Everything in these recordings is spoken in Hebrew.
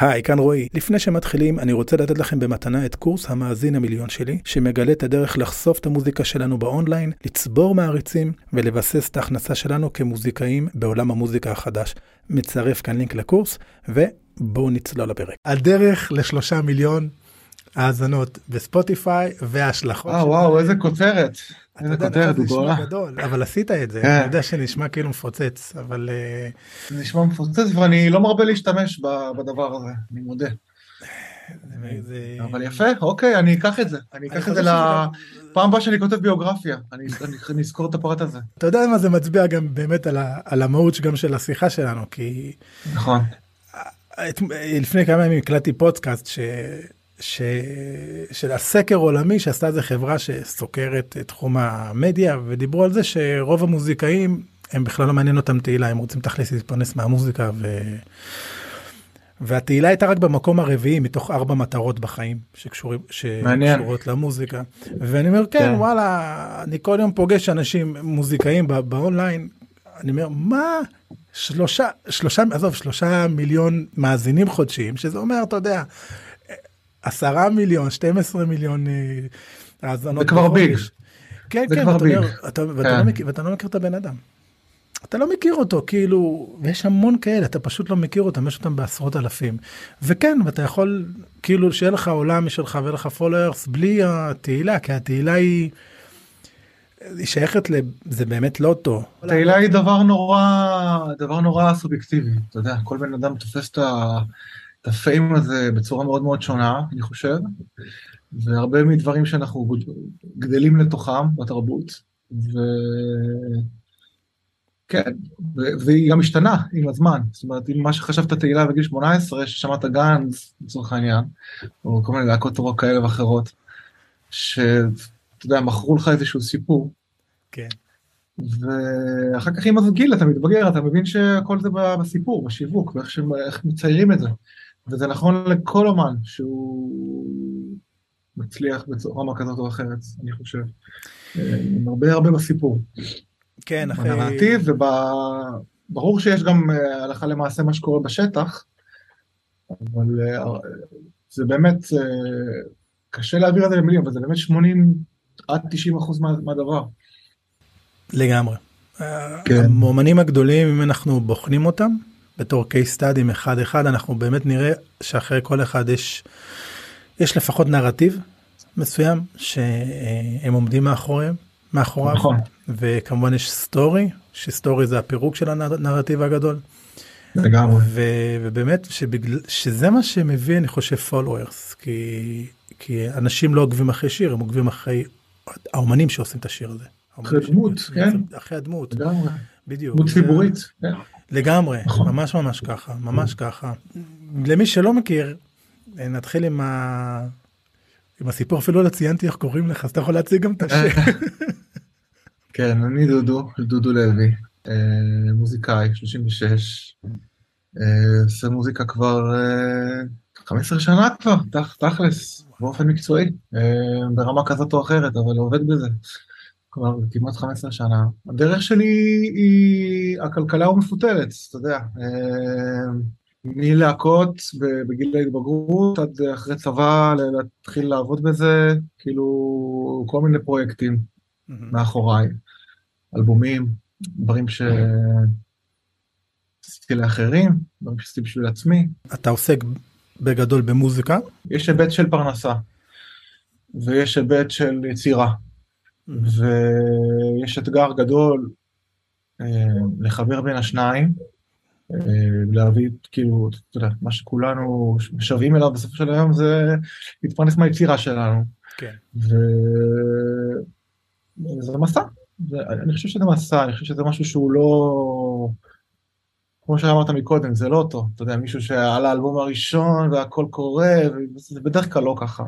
היי, כאן רועי. לפני שמתחילים, אני רוצה לתת לכם במתנה את קורס המאזין המיליון שלי, שמגלה את הדרך לחשוף את המוזיקה שלנו באונליין, לצבור מעריצים ולבסס את ההכנסה שלנו כמוזיקאים בעולם המוזיקה החדש. מצרף כאן לינק לקורס, ובואו נצלול לפרק. הדרך לשלושה מיליון האזנות בספוטיפיי וההשלכות. אה, וואו, איזה כותרת. אתה יודע, נכון, זה נשמע גדול, אבל עשית את זה, אני יודע שנשמע כאילו מפוצץ, אבל... אה, זה נשמע מפוצץ ואני לא מרבה להשתמש בדבר הזה, אני מודה. אבל יפה, אוקיי, אני אקח את זה, אני אקח את זה לפעם הבאה שאני כותב ביוגרפיה, אני אזכור את הפרט הזה. אתה יודע מה זה מצביע גם באמת על המהות גם של השיחה שלנו, כי... נכון. לפני כמה ימים הקלטתי פודקאסט ש... של הסקר עולמי שעשתה איזה חברה שסוקרת את תחום המדיה ודיברו על זה שרוב המוזיקאים הם בכלל לא מעניין אותם תהילה הם רוצים תכלס להתפרנס מהמוזיקה ו... והתהילה הייתה רק במקום הרביעי מתוך ארבע מטרות בחיים שקשורים שקשורות למוזיקה. ואני אומר כן, כן. וואלה אני כל יום פוגש אנשים מוזיקאים באונליין אני אומר מה? שלושה שלושה עזוב שלושה מיליון מאזינים חודשיים שזה אומר אתה יודע עשרה מיליון, 12 מיליון האזנות. זה כבר big. כן, כן, ואתה, אומר, אתה, ואתה, כן. לא מכיר, ואתה לא מכיר את הבן אדם. אתה לא מכיר אותו, כאילו, ויש המון כאלה, אתה פשוט לא מכיר אותם, יש אותם בעשרות אלפים. וכן, ואתה יכול, כאילו, שיהיה לך עולם משלך ויהיה לך followers בלי התהילה, כי התהילה היא... היא שייכת ל... זה באמת לא אותו. תהילה היא דבר נורא, דבר נורא סובייקטיבי, אתה יודע, כל בן אדם תופס את ה... הפיים הזה בצורה מאוד מאוד שונה, אני חושב, והרבה מדברים שאנחנו גדלים לתוכם בתרבות, ו... כן, והיא גם משתנה עם הזמן, זאת אומרת, אם מה שחשבת תהילה בגיל 18, ששמעת גאנז, לצורך העניין, או כל מיני להקות רוק כאלה ואחרות, שאתה יודע, מכרו לך איזשהו סיפור. כן. ואחר כך עם הגיל אתה מתבגר, אתה מבין שהכל זה בסיפור, בשיווק, ואיך מציירים את זה. וזה נכון לכל אומן שהוא מצליח בצורה כזאת או אחרת, אני חושב. עם הרבה הרבה בסיפור. כן, אחרי... בנרטיב, וברור שיש גם אה, הלכה למעשה מה שקורה בשטח, אבל אה, זה באמת, אה, קשה להעביר את זה למילים, אבל זה באמת 80 עד 90 אחוז מה, מהדבר. לגמרי. כן. המאומנים הגדולים, אם אנחנו בוחנים אותם, בתור case study אחד אחד אנחנו באמת נראה שאחרי כל אחד יש יש לפחות נרטיב מסוים שהם עומדים מאחוריהם מאחוריו נכון. וכמובן יש סטורי שסטורי זה הפירוק של הנרטיב הגדול. לגמרי. ובאמת שבגלל שזה מה שמביא אני חושב followers כי כי אנשים לא עוקבים אחרי שיר הם עוקבים אחרי האומנים שעושים את השיר הזה. אחרי דמות, כן. אחרי הדמות. לגמרי. בדיוק. דמות ציבורית. כן. לגמרי, נכון. ממש ממש ככה, ממש ככה. למי שלא מכיר, נתחיל עם, ה... עם הסיפור, אפילו לא ציינתי איך קוראים לך, אז אתה יכול להציג גם את השם. כן, אני דודו, דודו לוי, אה, מוזיקאי, 36, אה, עושה מוזיקה כבר 15 אה, שנה כבר, תכלס, באופן מקצועי, ברמה כזאת או אחרת, אבל עובד בזה. כבר כמעט 15 שנה. הדרך שלי היא, הכלכלה ומפותלת, אתה יודע, אה, מלהקות בגיל ההתבגרות עד אחרי צבא להתחיל לעבוד בזה, כאילו כל מיני פרויקטים מאחוריי, אלבומים, דברים ש... עשיתי לאחרים, דברים שעשיתי בשביל עצמי. אתה עוסק בגדול במוזיקה? יש היבט של פרנסה, ויש היבט של יצירה. ויש אתגר גדול אה, לחבר בין השניים, אה, להביא, כאילו, אתה יודע, מה שכולנו משוועים אליו בסופו של היום זה להתפרנס מהיצירה שלנו. כן. וזה מסע, אני חושב שזה מסע, אני חושב שזה משהו שהוא לא... כמו שאמרת מקודם, זה לא אותו, אתה יודע, מישהו שעלה האלבום הראשון והכל קורה, וזה בדרך כלל לא ככה.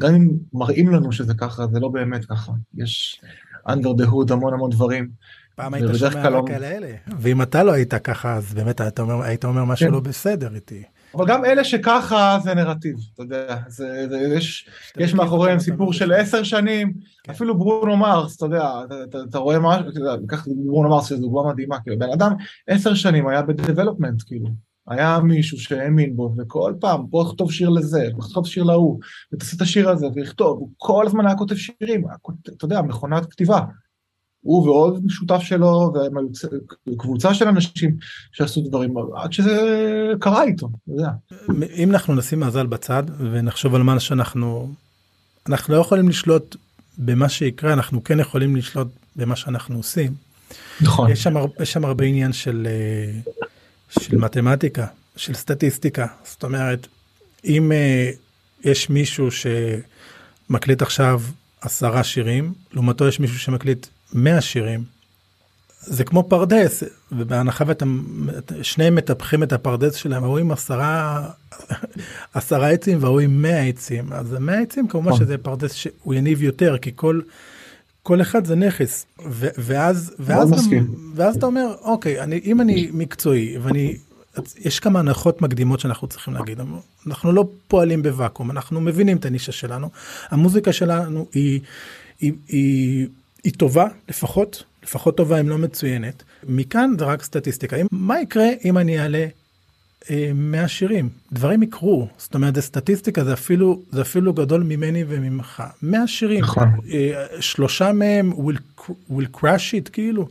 גם אם מראים לנו שזה ככה, זה לא באמת ככה. יש under the hood המון המון דברים. פעם היית שומע לא- רק על אלה, ואם אתה לא היית ככה, אז באמת היית אומר, היית אומר משהו כן. לא בסדר איתי. אבל גם אלה שככה זה נרטיב, אתה יודע, זה, זה, יש, יש מאחוריהם סיפור של עשר שנים, כן. אפילו ברונו מרס, אתה יודע, אתה, אתה, אתה רואה משהו, אתה יודע, לקחתי ברונו מרס שזו דוגמה מדהימה, כאילו בן אדם עשר שנים היה בדבלופמנט, כאילו, היה מישהו שהאמין בו, וכל פעם, בוא נכתוב שיר לזה, בוא נכתוב שיר להוא, ותעשה את השיר הזה, ויכתוב, הוא כל הזמן היה כותב שירים, אתה יודע, מכונת כתיבה. הוא ועוד שותף שלו, וקבוצה של אנשים שעשו דברים, עד שזה קרה איתו, אתה יודע. אם אנחנו נשים מזל בצד, ונחשוב על מה שאנחנו, אנחנו לא יכולים לשלוט במה שיקרה, אנחנו כן יכולים לשלוט במה שאנחנו עושים. נכון. יש שם, יש שם הרבה עניין של, אה, של מתמטיקה, של סטטיסטיקה. זאת אומרת, אם uh, יש מישהו שמקליט עכשיו עשרה שירים, לעומתו יש מישהו שמקליט 100 שירים, זה כמו פרדס, ובהנחה ואתם, שניהם מטפחים את הפרדס שלהם, ההוא עם עשרה, עשרה עצים וההוא עם 100 עצים, אז 100 עצים כמובן נכון. שזה פרדס שהוא יניב יותר, כי כל, כל אחד זה נכס, ו, ואז, ואז, גם, ואז אתה אומר, אוקיי, אני, אם אני מקצועי ואני, יש כמה הנחות מקדימות שאנחנו צריכים להגיד, אנחנו לא פועלים בוואקום, אנחנו מבינים את הנישה שלנו, המוזיקה שלנו היא, היא, היא, היא טובה לפחות, לפחות טובה אם לא מצוינת, מכאן זה רק סטטיסטיקה, מה יקרה אם אני אעלה מהשירים, דברים יקרו, זאת אומרת זה סטטיסטיקה זה אפילו זה אפילו גדול ממני וממך, מהשירים, נכון. אה, שלושה מהם will, will crash it כאילו,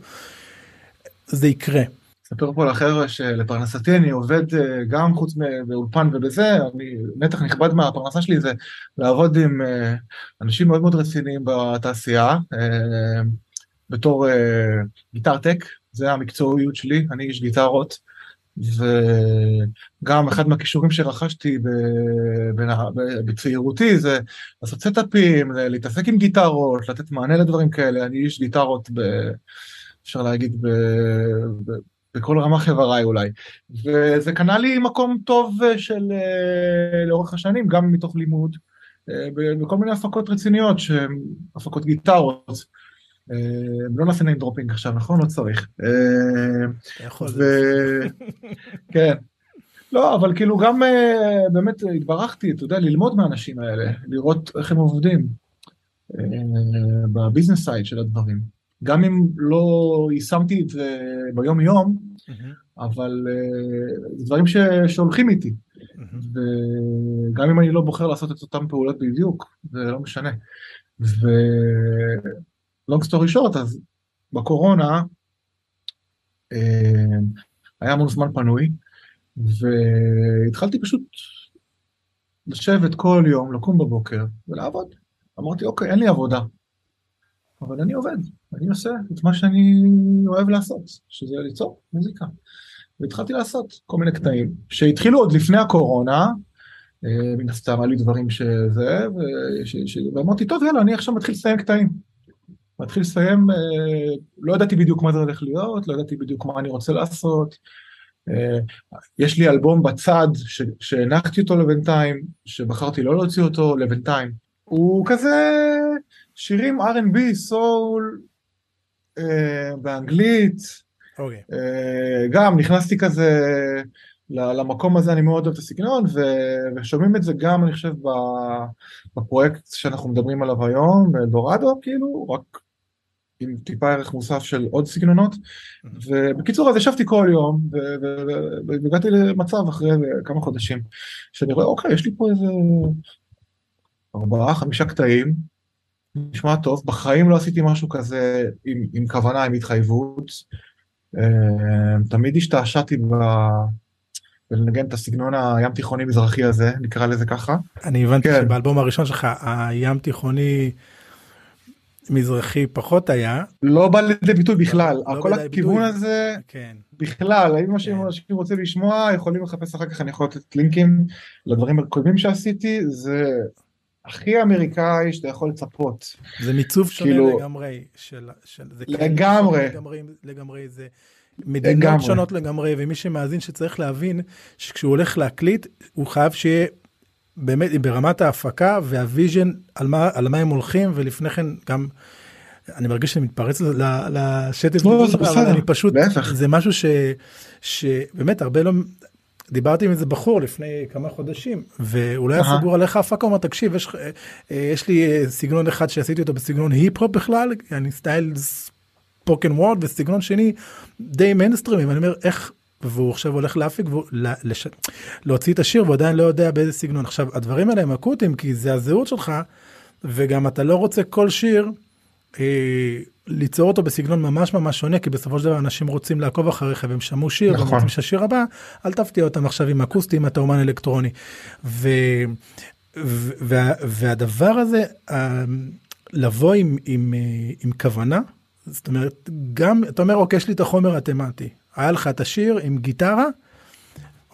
זה יקרה. אספר פה לחבר'ה שלפרנסתי אני עובד אה, גם חוץ מאולפן ובזה, אני, נתח נכבד מהפרנסה שלי זה לעבוד עם אנשים מאוד מאוד רציניים בתעשייה, בתור גיטר טק, זה המקצועיות שלי, אני איש גיטרות. וגם אחד מהכישורים שרכשתי בצעירותי זה לעשות setup ים, להתעסק עם גיטרות, לתת מענה לדברים כאלה, אני איש גיטרות, ב, אפשר להגיד, ב, ב, בכל רמה חבריי אולי. וזה קנה לי מקום טוב של לאורך השנים, גם מתוך לימוד, בכל מיני הפקות רציניות, שהן הפקות גיטרות. אה, לא נעשה name dropping עכשיו, נכון? לא צריך. אה. כן. לא, אבל כאילו גם אה, באמת התברכתי, אתה יודע, ללמוד מהאנשים האלה, לראות איך הם עובדים בביזנס סייד של הדברים. גם אם לא יישמתי את זה ביום יום, אבל זה דברים שהולכים איתי. וגם אם אני לא בוחר לעשות את אותן פעולות בדיוק, זה לא משנה. Long story short, אז בקורונה אה, היה המון זמן פנוי, והתחלתי פשוט לשבת כל יום, לקום בבוקר ולעבוד. אמרתי, אוקיי, אין לי עבודה, אבל אני עובד, אני עושה את מה שאני אוהב לעשות, שזה ליצור מוזיקה. והתחלתי לעשות כל מיני קטעים, שהתחילו עוד לפני הקורונה, אה, מן הסתם היה לי דברים שזה, ואמרתי, טוב, יאללה, אני עכשיו מתחיל לסיים קטעים. מתחיל לסיים, אה, לא ידעתי בדיוק מה זה הולך להיות, לא ידעתי בדיוק מה אני רוצה לעשות. אה, יש לי אלבום בצד שהנחתי אותו לבינתיים, שבחרתי לא להוציא אותו לבינתיים. הוא כזה שירים R&B, סול, אה, באנגלית. Okay. אוקיי. גם נכנסתי כזה למקום הזה, אני מאוד אוהב את הסגנון, ושומעים את זה גם, אני חושב, בפרויקט שאנחנו מדברים עליו היום, בדורדו, כאילו, רק עם טיפה ערך מוסף של עוד סגנונות, ובקיצור אז ישבתי כל יום והגעתי למצב אחרי כמה חודשים שאני רואה אוקיי יש לי פה איזה ארבעה חמישה קטעים, נשמע טוב, בחיים לא עשיתי משהו כזה עם, עם כוונה, עם התחייבות, אה, תמיד השתעשעתי ב... ולנגן את הסגנון הים תיכוני מזרחי הזה, נקרא לזה ככה. אני הבנתי כן. שבאלבום הראשון שלך הים תיכוני מזרחי פחות היה. לא בא לידי ביטוי בכלל, לא, כל הכיוון ביטוי. הזה, כן. בכלל, האם כן. אנשים רוצים לשמוע, יכולים לחפש אחר כך, אני יכול לתת לינקים לדברים הקודמים שעשיתי, זה הכי אמריקאי שאתה יכול לצפות. זה מיצוב שונה כאילו, לגמרי, של, של, זה לגמרי. לגמרי, לגמרי זה. מדינות לגמרי. שונות לגמרי, ומי שמאזין שצריך להבין שכשהוא הולך להקליט, הוא חייב שיהיה באמת ברמת ההפקה וה vision על מה, על מה הם הולכים, ולפני כן גם, אני מרגיש שאני מתפרץ לשטף, לא, זה בסדר, אני פשוט, זה משהו ש, שבאמת הרבה לא, דיברתי עם איזה בחור לפני כמה חודשים, והוא לא היה סגור על איך ההפקה, הוא אומר, תקשיב, יש, אה, יש לי אה, סגנון אחד שעשיתי אותו בסגנון היפ-הופ בכלל, אני style spoken word, וסגנון שני די מיינסטרימי, ואני אומר, איך, והוא עכשיו הולך להפיק, והוא, לש... להוציא את השיר והוא עדיין לא יודע באיזה סגנון. עכשיו, הדברים האלה הם אקוטיים כי זה הזהות שלך, וגם אתה לא רוצה כל שיר אה, ליצור אותו בסגנון ממש ממש שונה, כי בסופו של דבר אנשים רוצים לעקוב אחריך והם שמעו שיר, נכון. והם רוצים שהשיר הבא, אל תפתיע אותם עכשיו עם אקוסטי אם אתה אומן אלקטרוני. ו... וה, והדבר הזה, אה, לבוא עם, עם, אה, עם כוונה, זאת אומרת, גם, אתה אומר, אוקיי, יש לי את החומר התמטי, היה לך את השיר עם גיטרה,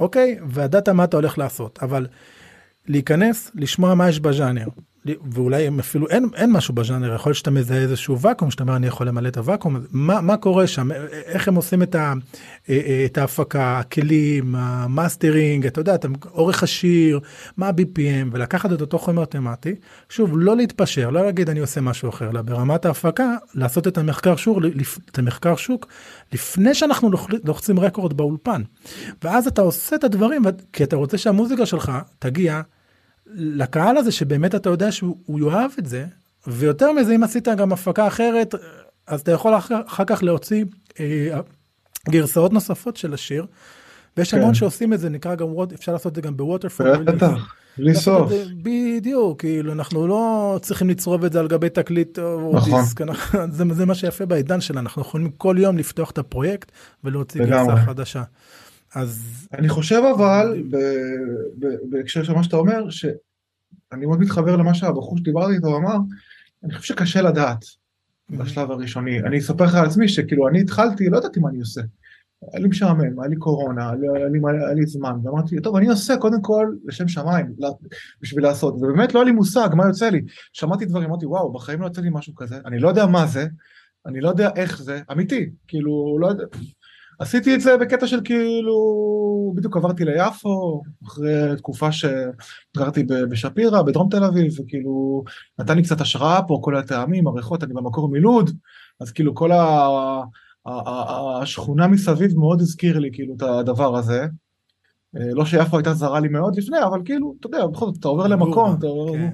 אוקיי, וידעת מה אתה הולך לעשות, אבל להיכנס, לשמוע מה יש בז'אנר, ואולי הם אפילו אין, אין משהו בז'אנר, יכול להיות שאתה מזהה איזשהו ואקום, שאתה אומר אני יכול למלא את הוואקום, מה, מה קורה שם, איך הם עושים את, ה, את ההפקה, הכלים, המאסטרינג, אתה יודע, אורך השיר, מה ה-BPM, ולקחת את אותו חומר תמטי, שוב, לא להתפשר, לא להגיד אני עושה משהו אחר, אלא ברמת ההפקה, לעשות את המחקר שוק, את המחקר שוק, לפני שאנחנו לוחצים רקורד באולפן. ואז אתה עושה את הדברים, כי אתה רוצה שהמוזיקה שלך תגיע. לקהל הזה שבאמת אתה יודע שהוא יאהב את זה, ויותר מזה אם עשית גם הפקה אחרת, אז אתה יכול אחר, אחר כך להוציא אה, גרסאות נוספות של השיר. ויש כן. המון שעושים את זה, נקרא גם, אפשר לעשות את זה גם בווטרפול. בטח, בלי סוף. בדיוק, כאילו אנחנו לא צריכים לצרוב את זה על גבי תקליט או נכון. דיסק, זה, זה מה שיפה בעידן שלנו, אנחנו יכולים כל יום לפתוח את הפרויקט ולהוציא גרסה חדשה. אז... אני חושב אבל, בהקשר של מה שאתה אומר, שאני מאוד מתחבר למה שהבחור שדיברתי איתו אמר, אני חושב שקשה לדעת בשלב הראשוני. אני אספר לך על עצמי שכאילו אני התחלתי, לא ידעתי מה אני עושה. היה לי משעמם, היה לי קורונה, לי, היה לי זמן, ואמרתי, טוב, אני עושה קודם כל לשם שמיים, בשביל לעשות, ובאמת לא היה לי מושג מה יוצא לי. שמעתי דברים, אמרתי, וואו, בחיים לא יוצא לי משהו כזה, אני לא יודע מה זה, אני לא יודע איך זה, אמיתי, כאילו, לא יודע, עשיתי את זה בקטע של כאילו, בדיוק עברתי ליפו, אחרי תקופה שגרתי בשפירא, בדרום תל אביב, וכאילו נתן לי קצת השראה פה, כל הטעמים, הריחות, אני במקור מלוד, אז כאילו כל ה... השכונה מסביב מאוד הזכיר לי כאילו את הדבר הזה. אה, לא שיפו הייתה זרה לי מאוד לפני, אבל כאילו, אתה יודע, בכל זאת, אתה עובר למקום, אתה עובר... כן.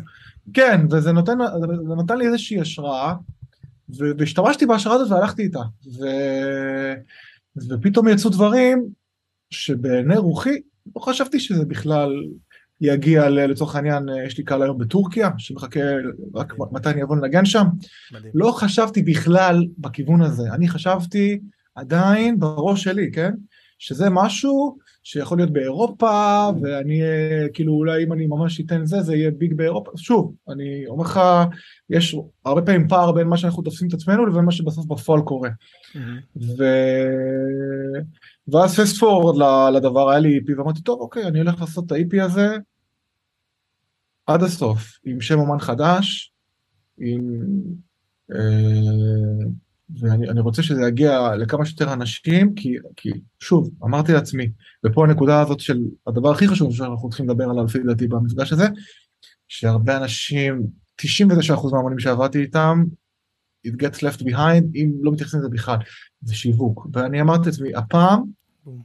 כן, וזה נותן, נתן לי איזושהי השראה, והשתמשתי בהשראה הזאת והלכתי איתה. ו... ופתאום יצאו דברים שבעיני רוחי לא חשבתי שזה בכלל יגיע לצורך העניין, יש לי קהל היום בטורקיה, שמחכה רק מתי אני אבוא לנגן שם. מדהים. לא חשבתי בכלל בכיוון הזה, אני חשבתי עדיין בראש שלי, כן? שזה משהו שיכול להיות באירופה, ואני, כאילו, אולי אם אני ממש אתן זה, זה יהיה ביג באירופה. שוב, אני אומר לך, יש הרבה פעמים פער בין מה שאנחנו תופסים את עצמנו לבין מה שבסוף בפועל קורה. Mm-hmm. ו... ואז פסט פורד לדבר, היה לי EP, ואמרתי, טוב, אוקיי, אני הולך לעשות את ה-EP הזה עד הסוף, עם שם אומן חדש, עם... אה, ואני רוצה שזה יגיע לכמה שיותר אנשים, כי, כי שוב, אמרתי לעצמי, ופה הנקודה הזאת של הדבר הכי חשוב שאנחנו צריכים לדבר עליו לפי דעתי במפגש הזה, שהרבה אנשים, 99% מהמונים שעבדתי איתם, it gets left behind, אם לא מתייחסים לזה בכלל, זה שיווק. ואני אמרתי לעצמי, הפעם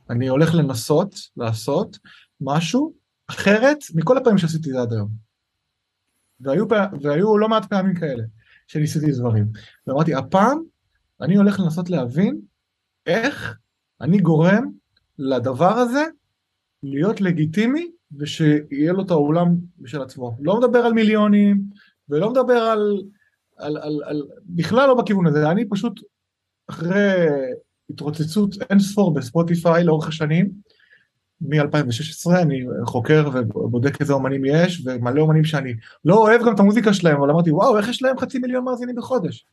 אני הולך לנסות לעשות משהו אחרת מכל הפעמים שעשיתי את זה עד היום. והיו, והיו לא מעט פעמים כאלה שניסיתי דברים. ואמרתי, הפעם אני הולך לנסות להבין איך אני גורם לדבר הזה להיות לגיטימי ושיהיה לו את האולם בשל עצמו. לא מדבר על מיליונים ולא מדבר על, על, על, על בכלל לא בכיוון הזה, אני פשוט אחרי התרוצצות אין ספור בספוטיפיי לאורך השנים, מ-2016 אני חוקר ובודק איזה אומנים יש, ומלא אומנים שאני לא אוהב גם את המוזיקה שלהם, אבל אמרתי וואו איך יש להם חצי מיליון מאזינים בחודש.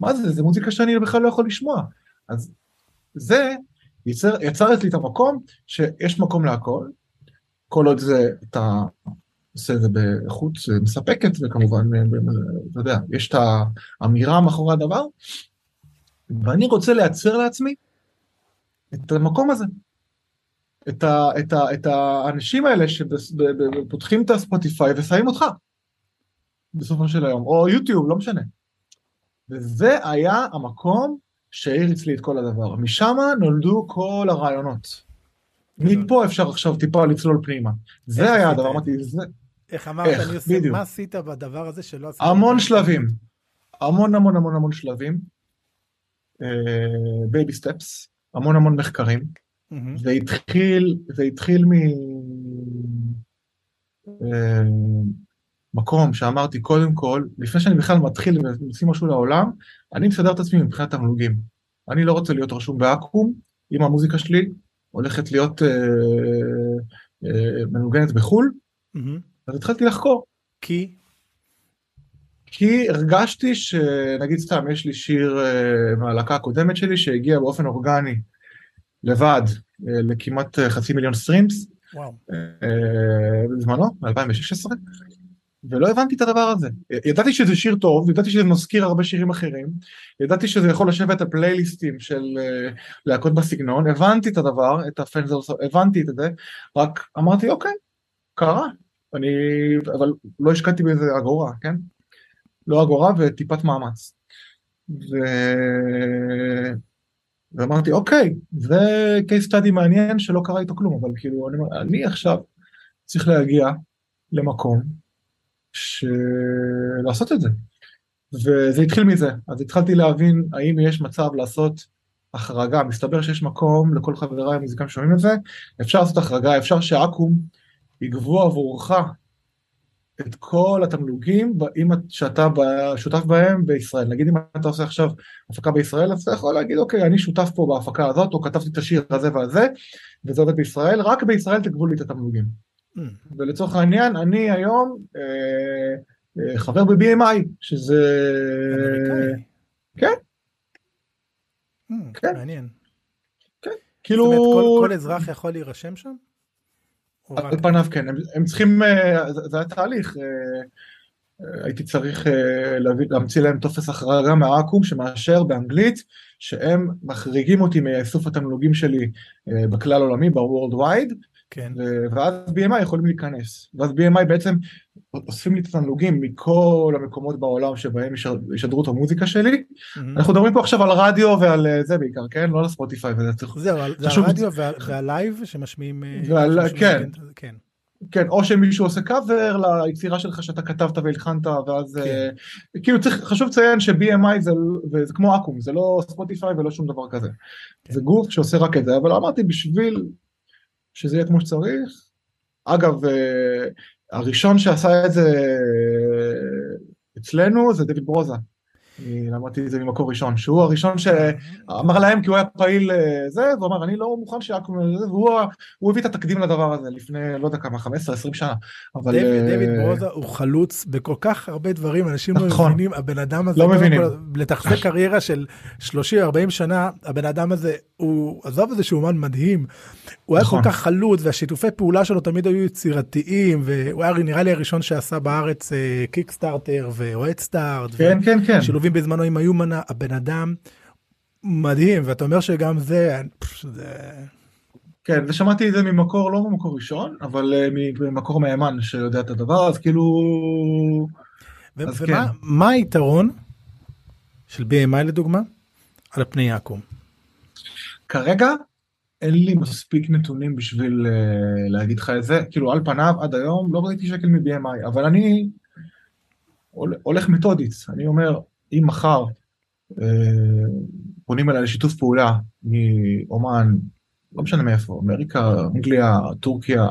מה זה, זה מוזיקה שאני בכלל לא יכול לשמוע. אז זה יצר, יצר אצלי את המקום שיש מקום להכל, כל עוד זה, אתה עושה את זה באיכות מספקת, וכמובן, אתה יודע, יש את האמירה מאחורי הדבר, ואני רוצה לייצר לעצמי את המקום הזה. את, ה, את, ה, את האנשים האלה שפותחים את הספוטיפיי ושמים אותך בסופו של היום, או יוטיוב, לא משנה. וזה היה המקום שהריץ לי את כל הדבר. משם נולדו כל הרעיונות. מפה אפשר עכשיו טיפה לצלול פנימה. זה היה הדבר, אמרתי, זה... איך אמרת, אני עושה, מה עשית בדבר הזה שלא עשית? המון שלבים. המון המון המון המון שלבים. baby uh, steps, המון המון מחקרים. זה התחיל, זה התחיל מ... אה, מקום שאמרתי קודם כל, לפני שאני בכלל מתחיל ומוציא משהו לעולם, אני מסדר את עצמי מבחינת תמלוגים. אני לא רוצה להיות רשום באקו"ם, אם המוזיקה שלי הולכת להיות אה, אה, מנוגנת בחו"ל, מהמם. אז התחלתי לחקור. כי? כי הרגשתי שנגיד סתם יש לי שיר אה, מהלהקה הקודמת שלי שהגיע באופן אורגני לבד אה, לכמעט אה, חצי מיליון streams וואו. אה, בזמנו, ב-2016, ולא הבנתי את הדבר הזה. ידעתי שזה שיר טוב, ידעתי שזה מזכיר הרבה שירים אחרים, ידעתי שזה יכול לשבת על פלייליסטים של אה, להקות בסגנון, הבנתי את הדבר, את הפנזרס, הבנתי את זה, רק אמרתי אוקיי, קרה, אני, אבל לא השקעתי בזה אגורה, כן? לא אגורה וטיפת מאמץ. ו... ואמרתי אוקיי, זה case study מעניין שלא קרה איתו כלום, אבל כאילו אני, אני עכשיו צריך להגיע למקום. לעשות את זה. וזה התחיל מזה, אז התחלתי להבין האם יש מצב לעשות החרגה, מסתבר שיש מקום לכל חבריי המוזיקאים שומעים את זה, אפשר לעשות החרגה, אפשר שאקו"ם יגבו עבורך את כל התמלוגים אם את- שאתה שותף בהם בישראל. נגיד אם אתה עושה עכשיו הפקה בישראל, אז אתה יכול להגיד, אוקיי, אני שותף פה בהפקה הזאת, או כתבתי את השיר הזה והזה, וזה עובד בישראל, רק בישראל תגבו לי את התמלוגים. ולצורך העניין, אני היום אה, אה, חבר ב-BMI, שזה... כן. מהמם, כן. מעניין. כאילו... זאת אומרת, כל- אזרח יכול להירשם שם? על פניו כן, הם, צריכים, אה, זה, היה תהליך, אה, אה, הייתי צריך אה, להמציא להם טופס החרגה מהאקו"ם שמאשר באנגלית שהם מחריגים אותי מאיסוף התמלוגים שלי אה, בכלל עולמי, ב-World Wide, כן. ואז BMI יכולים להיכנס, ואז BMI בעצם אוספים לי את התמלוגים מכל המקומות בעולם שבהם ישדרו את המוזיקה שלי, מהמם. אנחנו מדברים פה עכשיו על רדיו ועל אה, זה בעיקר, כן? לא על ספוטיפיי וזה צריך זהו, זה הרדיו וה- והלייב שמשמיעים... אה, ועל- כן. כן. כן, או שמישהו עושה קאבר ליצירה שלך שאתה כתבת והלחנת, ואז כן. אה, כאילו צריך, חשוב לציין ש-BMI זה, זה כמו אקו"ם, זה לא ספוטיפיי ולא שום דבר כזה. כן. זה גוף שעושה רק את זה, אבל אמרתי בשביל שזה יהיה כמו שצריך, אגב, אה, הראשון שעשה את זה אה, אצלנו זה דויד ברוזה. למדתי את זה ממקור ראשון, שהוא הראשון שאמר להם כי הוא היה פעיל אה, זה, והוא אמר אני לא מוכן שיעקום זה, והוא הביא את התקדים לדבר הזה לפני לא יודע כמה, 15-20 שנה. אבל אה, דיוויד ברוזה הוא חלוץ בכל כך הרבה דברים, אנשים לא נכון. מבינים, הבן אדם הזה, לא מבינים. לתחזק קריירה של 30-40 שנה, הבן אדם הזה, הוא, עזוב את זה שהוא אומן מדהים, הוא היה כל נכון. כך חלוץ, והשיתופי פעולה שלו תמיד היו יצירתיים, והוא היה נראה לי הראשון שעשה בארץ קיקסטארטר ואוהד סטארט, כן, כן, כן. שילובים בזמנו עם היומנה, הבן אדם מדהים, ואתה אומר שגם זה, זה... כן, ושמעתי את זה ממקור, לא ממקור ראשון, אבל אה, ממקור מהימן שיודע את הדבר, אז כאילו... ו- אז ומה כן. מה היתרון של BMI לדוגמה על פני יעקב? כרגע אין לי מספיק נתונים בשביל uh, להגיד לך את זה, כאילו על פניו עד היום לא ראיתי שקל מ-BMI, אבל אני הול- הולך מתודית, אני אומר, אם מחר uh, פונים אליי לשיתוף פעולה מאומן, לא משנה מאיפה, אמריקה, אנגליה, טורקיה,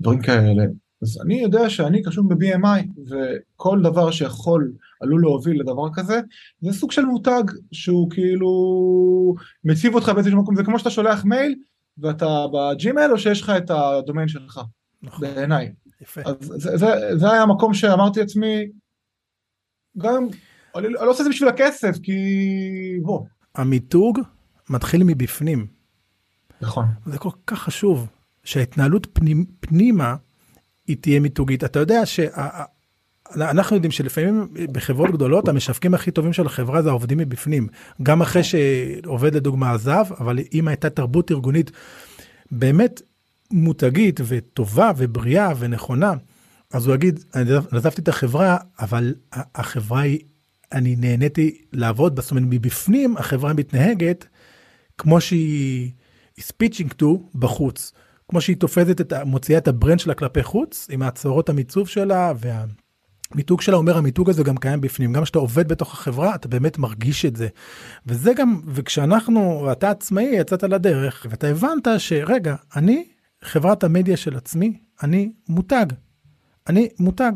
דברים כאלה, אז אני יודע שאני קשור ב-BMI, וכל דבר שיכול, עלול להוביל לדבר כזה, זה סוג של מותג שהוא כאילו מציב אותך באיזשהו מקום, זה כמו שאתה שולח מייל ואתה בג'ימייל או שיש לך את הדומיין שלך, נכון, בעיניי. יפה. אז זה, זה, זה היה המקום שאמרתי לעצמי, גם, אני, אני לא עושה את זה בשביל הכסף, כי בוא. המיתוג מתחיל מבפנים. נכון. זה כל כך חשוב שההתנהלות פנימ, פנימה היא תהיה מיתוגית. אתה יודע שאנחנו יודעים שלפעמים בחברות גדולות המשווקים הכי טובים של החברה זה העובדים מבפנים. גם אחרי שעובד לדוגמה עזב, אבל אם הייתה תרבות ארגונית באמת מותגית וטובה ובריאה ונכונה, אז הוא יגיד, אני עזב- עזבתי את החברה, אבל החברה היא, אני נהניתי לעבוד זאת אומרת מבפנים החברה מתנהגת כמו שהיא speeching to בחוץ. כמו שהיא תופסת את, מוציאה את ה brand שלה כלפי חוץ, עם הצהרות המיצוב שלה וה, מיתוג שלה אומר המיתוג הזה גם קיים בפנים גם כשאתה עובד בתוך החברה אתה באמת מרגיש את זה. וזה גם וכשאנחנו אתה עצמאי יצאת לדרך ואתה הבנת שרגע אני חברת המדיה של עצמי אני מותג. אני מותג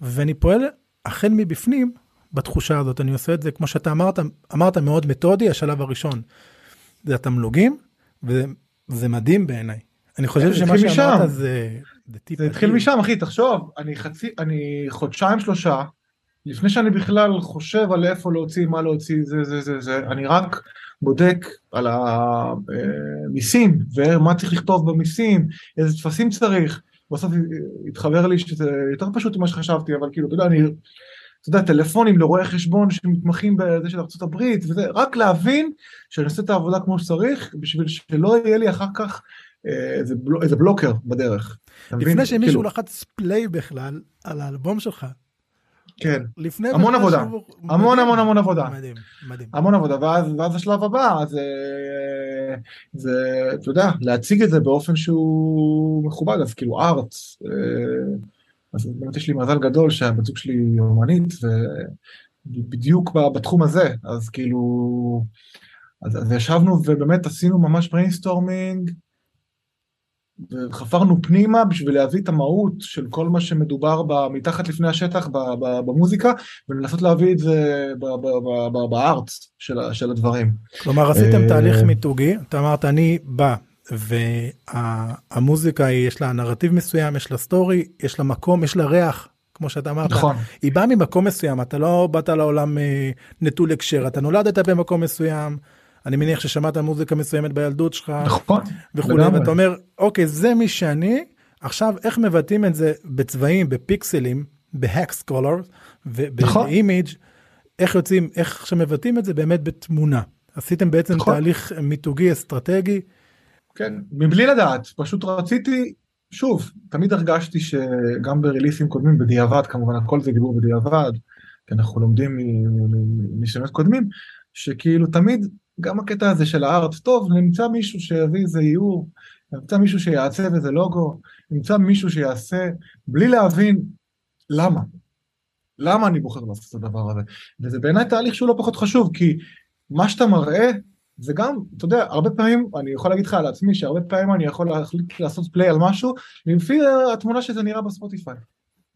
ואני פועל החל מבפנים בתחושה הזאת אני עושה את זה כמו שאתה אמרת אמרת מאוד מתודי השלב הראשון. זה התמלוגים וזה מדהים בעיניי. אני חושב שמה שאמרת זה זה התחיל משם אחי תחשוב אני חצי אני חודשיים שלושה לפני שאני בכלל חושב על איפה להוציא מה להוציא זה זה זה זה אני רק בודק על המיסים ומה צריך לכתוב במיסים איזה טפסים צריך בסוף התחבר לי שזה יותר פשוט ממה שחשבתי אבל כאילו אתה יודע אני אתה יודע טלפונים לרואי חשבון שמתמחים בזה של ארה"ב וזה רק להבין שאני עושה את העבודה כמו שצריך בשביל שלא יהיה לי אחר כך איזה, בל... איזה בלוקר בדרך. לפני שמישהו כאילו... לחץ פליי בכלל על האלבום שלך. כן, לפני המון עבודה, שהוא... המון המון המון עבודה. מדהים, מדהים. המון עבודה, ואז, ואז השלב הבא זה, זה, אתה יודע, להציג את זה באופן שהוא מכובד, אז כאילו art, אה, אז באמת יש לי מזל גדול שהבת זוג שלי אומנית, ובדיוק בתחום הזה, אז כאילו, אז, אז ישבנו ובאמת עשינו ממש brainstorming, וחפרנו פנימה בשביל להביא את המהות של כל מה שמדובר מתחת לפני השטח במוזיקה ולנסות להביא את זה בארט של, של הדברים. כלומר עשיתם אה, תהליך מיתוגי, אתה אמרת אני בא והמוזיקה היא יש לה נרטיב מסוים, יש לה סטורי, יש לה מקום, יש לה ריח. כמו שאתה אמרת, נכון. היא באה ממקום מסוים, אתה לא באת לעולם אה, נטול הקשר, אתה נולדת במקום מסוים, אני מניח ששמעת מוזיקה מסוימת בילדות שלך נכון וכולי ואתה אומר אוקיי זה מי שאני עכשיו איך מבטאים את זה בצבעים בפיקסלים בהקס קולר ובאימיג' איך יוצאים איך שמבטאים את זה באמת בתמונה עשיתם בעצם נכון. תהליך מיתוגי אסטרטגי. כן מבלי לדעת פשוט רציתי שוב תמיד הרגשתי שגם בריליסים קודמים בדיעבד כמובן הכל זה דיבור בדיעבד כי אנחנו לומדים מניסיונות קודמים שכאילו תמיד גם הקטע הזה של הארט, טוב, נמצא מישהו שיביא איזה איור, נמצא מישהו שיעצב איזה לוגו, נמצא מישהו שיעשה, בלי להבין למה. למה אני בוחר לעשות את הדבר הזה. וזה בעיניי תהליך שהוא לא פחות חשוב, כי מה שאתה מראה, זה גם, אתה יודע, הרבה פעמים, אני יכול להגיד לך על עצמי, שהרבה פעמים אני יכול להחליט לעשות פליי על משהו, לפי התמונה שזה נראה בספוטיפיי.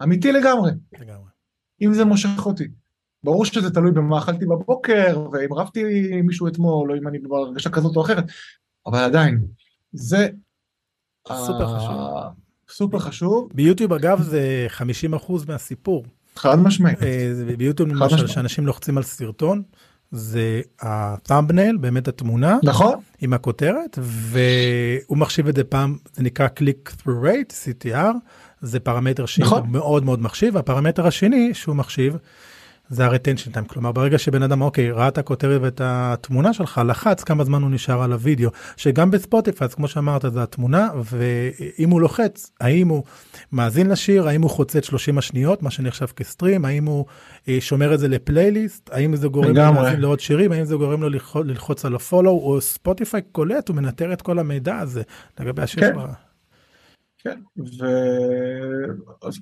אמיתי לגמרי. לגמרי. אם זה מושך אותי. ברור שזה תלוי במה אכלתי בבוקר, ואם רבתי עם מישהו אתמול, או אם אני בהרגשה כזאת או אחרת, אבל עדיין, זה... סופר חשוב. סופר חשוב. ביוטיוב אגב זה 50% מהסיפור. חד משמעית. אה, ביוטיוב למשל שאנשים לוחצים על סרטון, זה הטאמבנייל, באמת התמונה. נכון. עם הכותרת, והוא מחשיב את זה פעם, זה נקרא click through rate, CTR, זה פרמטר שהוא נכון. מאוד מאוד מחשיב, הפרמטר השני שהוא מחשיב, זה ה-retention time, כלומר ברגע שבן אדם אוקיי ראה את הכותרת ואת התמונה שלך לחץ כמה זמן הוא נשאר על הוידאו שגם בספוטיפיי כמו שאמרת זה התמונה ואם הוא לוחץ האם הוא מאזין לשיר האם הוא חוצה את 30 השניות מה שנחשב כ stream האם הוא אה, שומר את זה לפלייליסט האם זה גורם לו להאזין לעוד שירים האם זה גורם לו ללחוץ על ה follow או ספוטיפיי קולט ומנטר את כל המידע הזה לגבי השיר כן. כן,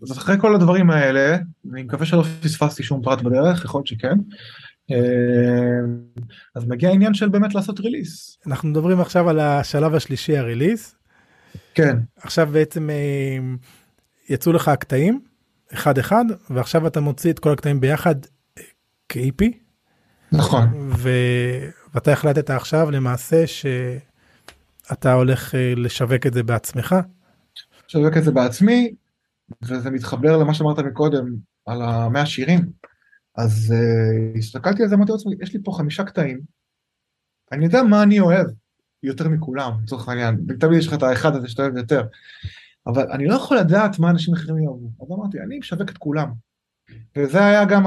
אז אחרי כל הדברים האלה, אני מקווה שלא פספסתי שום פרט בדרך, יכול להיות שכן. אה, אז מגיע העניין של באמת לעשות ריליס. אנחנו מדברים עכשיו על השלב השלישי הריליס. כן. עכשיו בעצם אה, יצאו לך הקטעים, אחד אחד, ועכשיו אתה מוציא את כל הקטעים ביחד אה, כ-EP. נכון. ו... ואתה החלטת עכשיו למעשה שאתה הולך לשווק את זה בעצמך. שווק את זה בעצמי, וזה מתחבר למה שאמרת מקודם, על המאה שירים. אז uh, הסתכלתי על זה, אמרתי לעצמי, יש לי פה חמישה קטעים, אני יודע מה אני אוהב יותר מכולם, לצורך העניין, תמיד יש לך את האחד הזה שאתה אוהב יותר, אבל אני לא יכול לדעת מה אנשים אחרים יאהבו, אז אמרתי, אני משווק את כולם. וזה היה גם.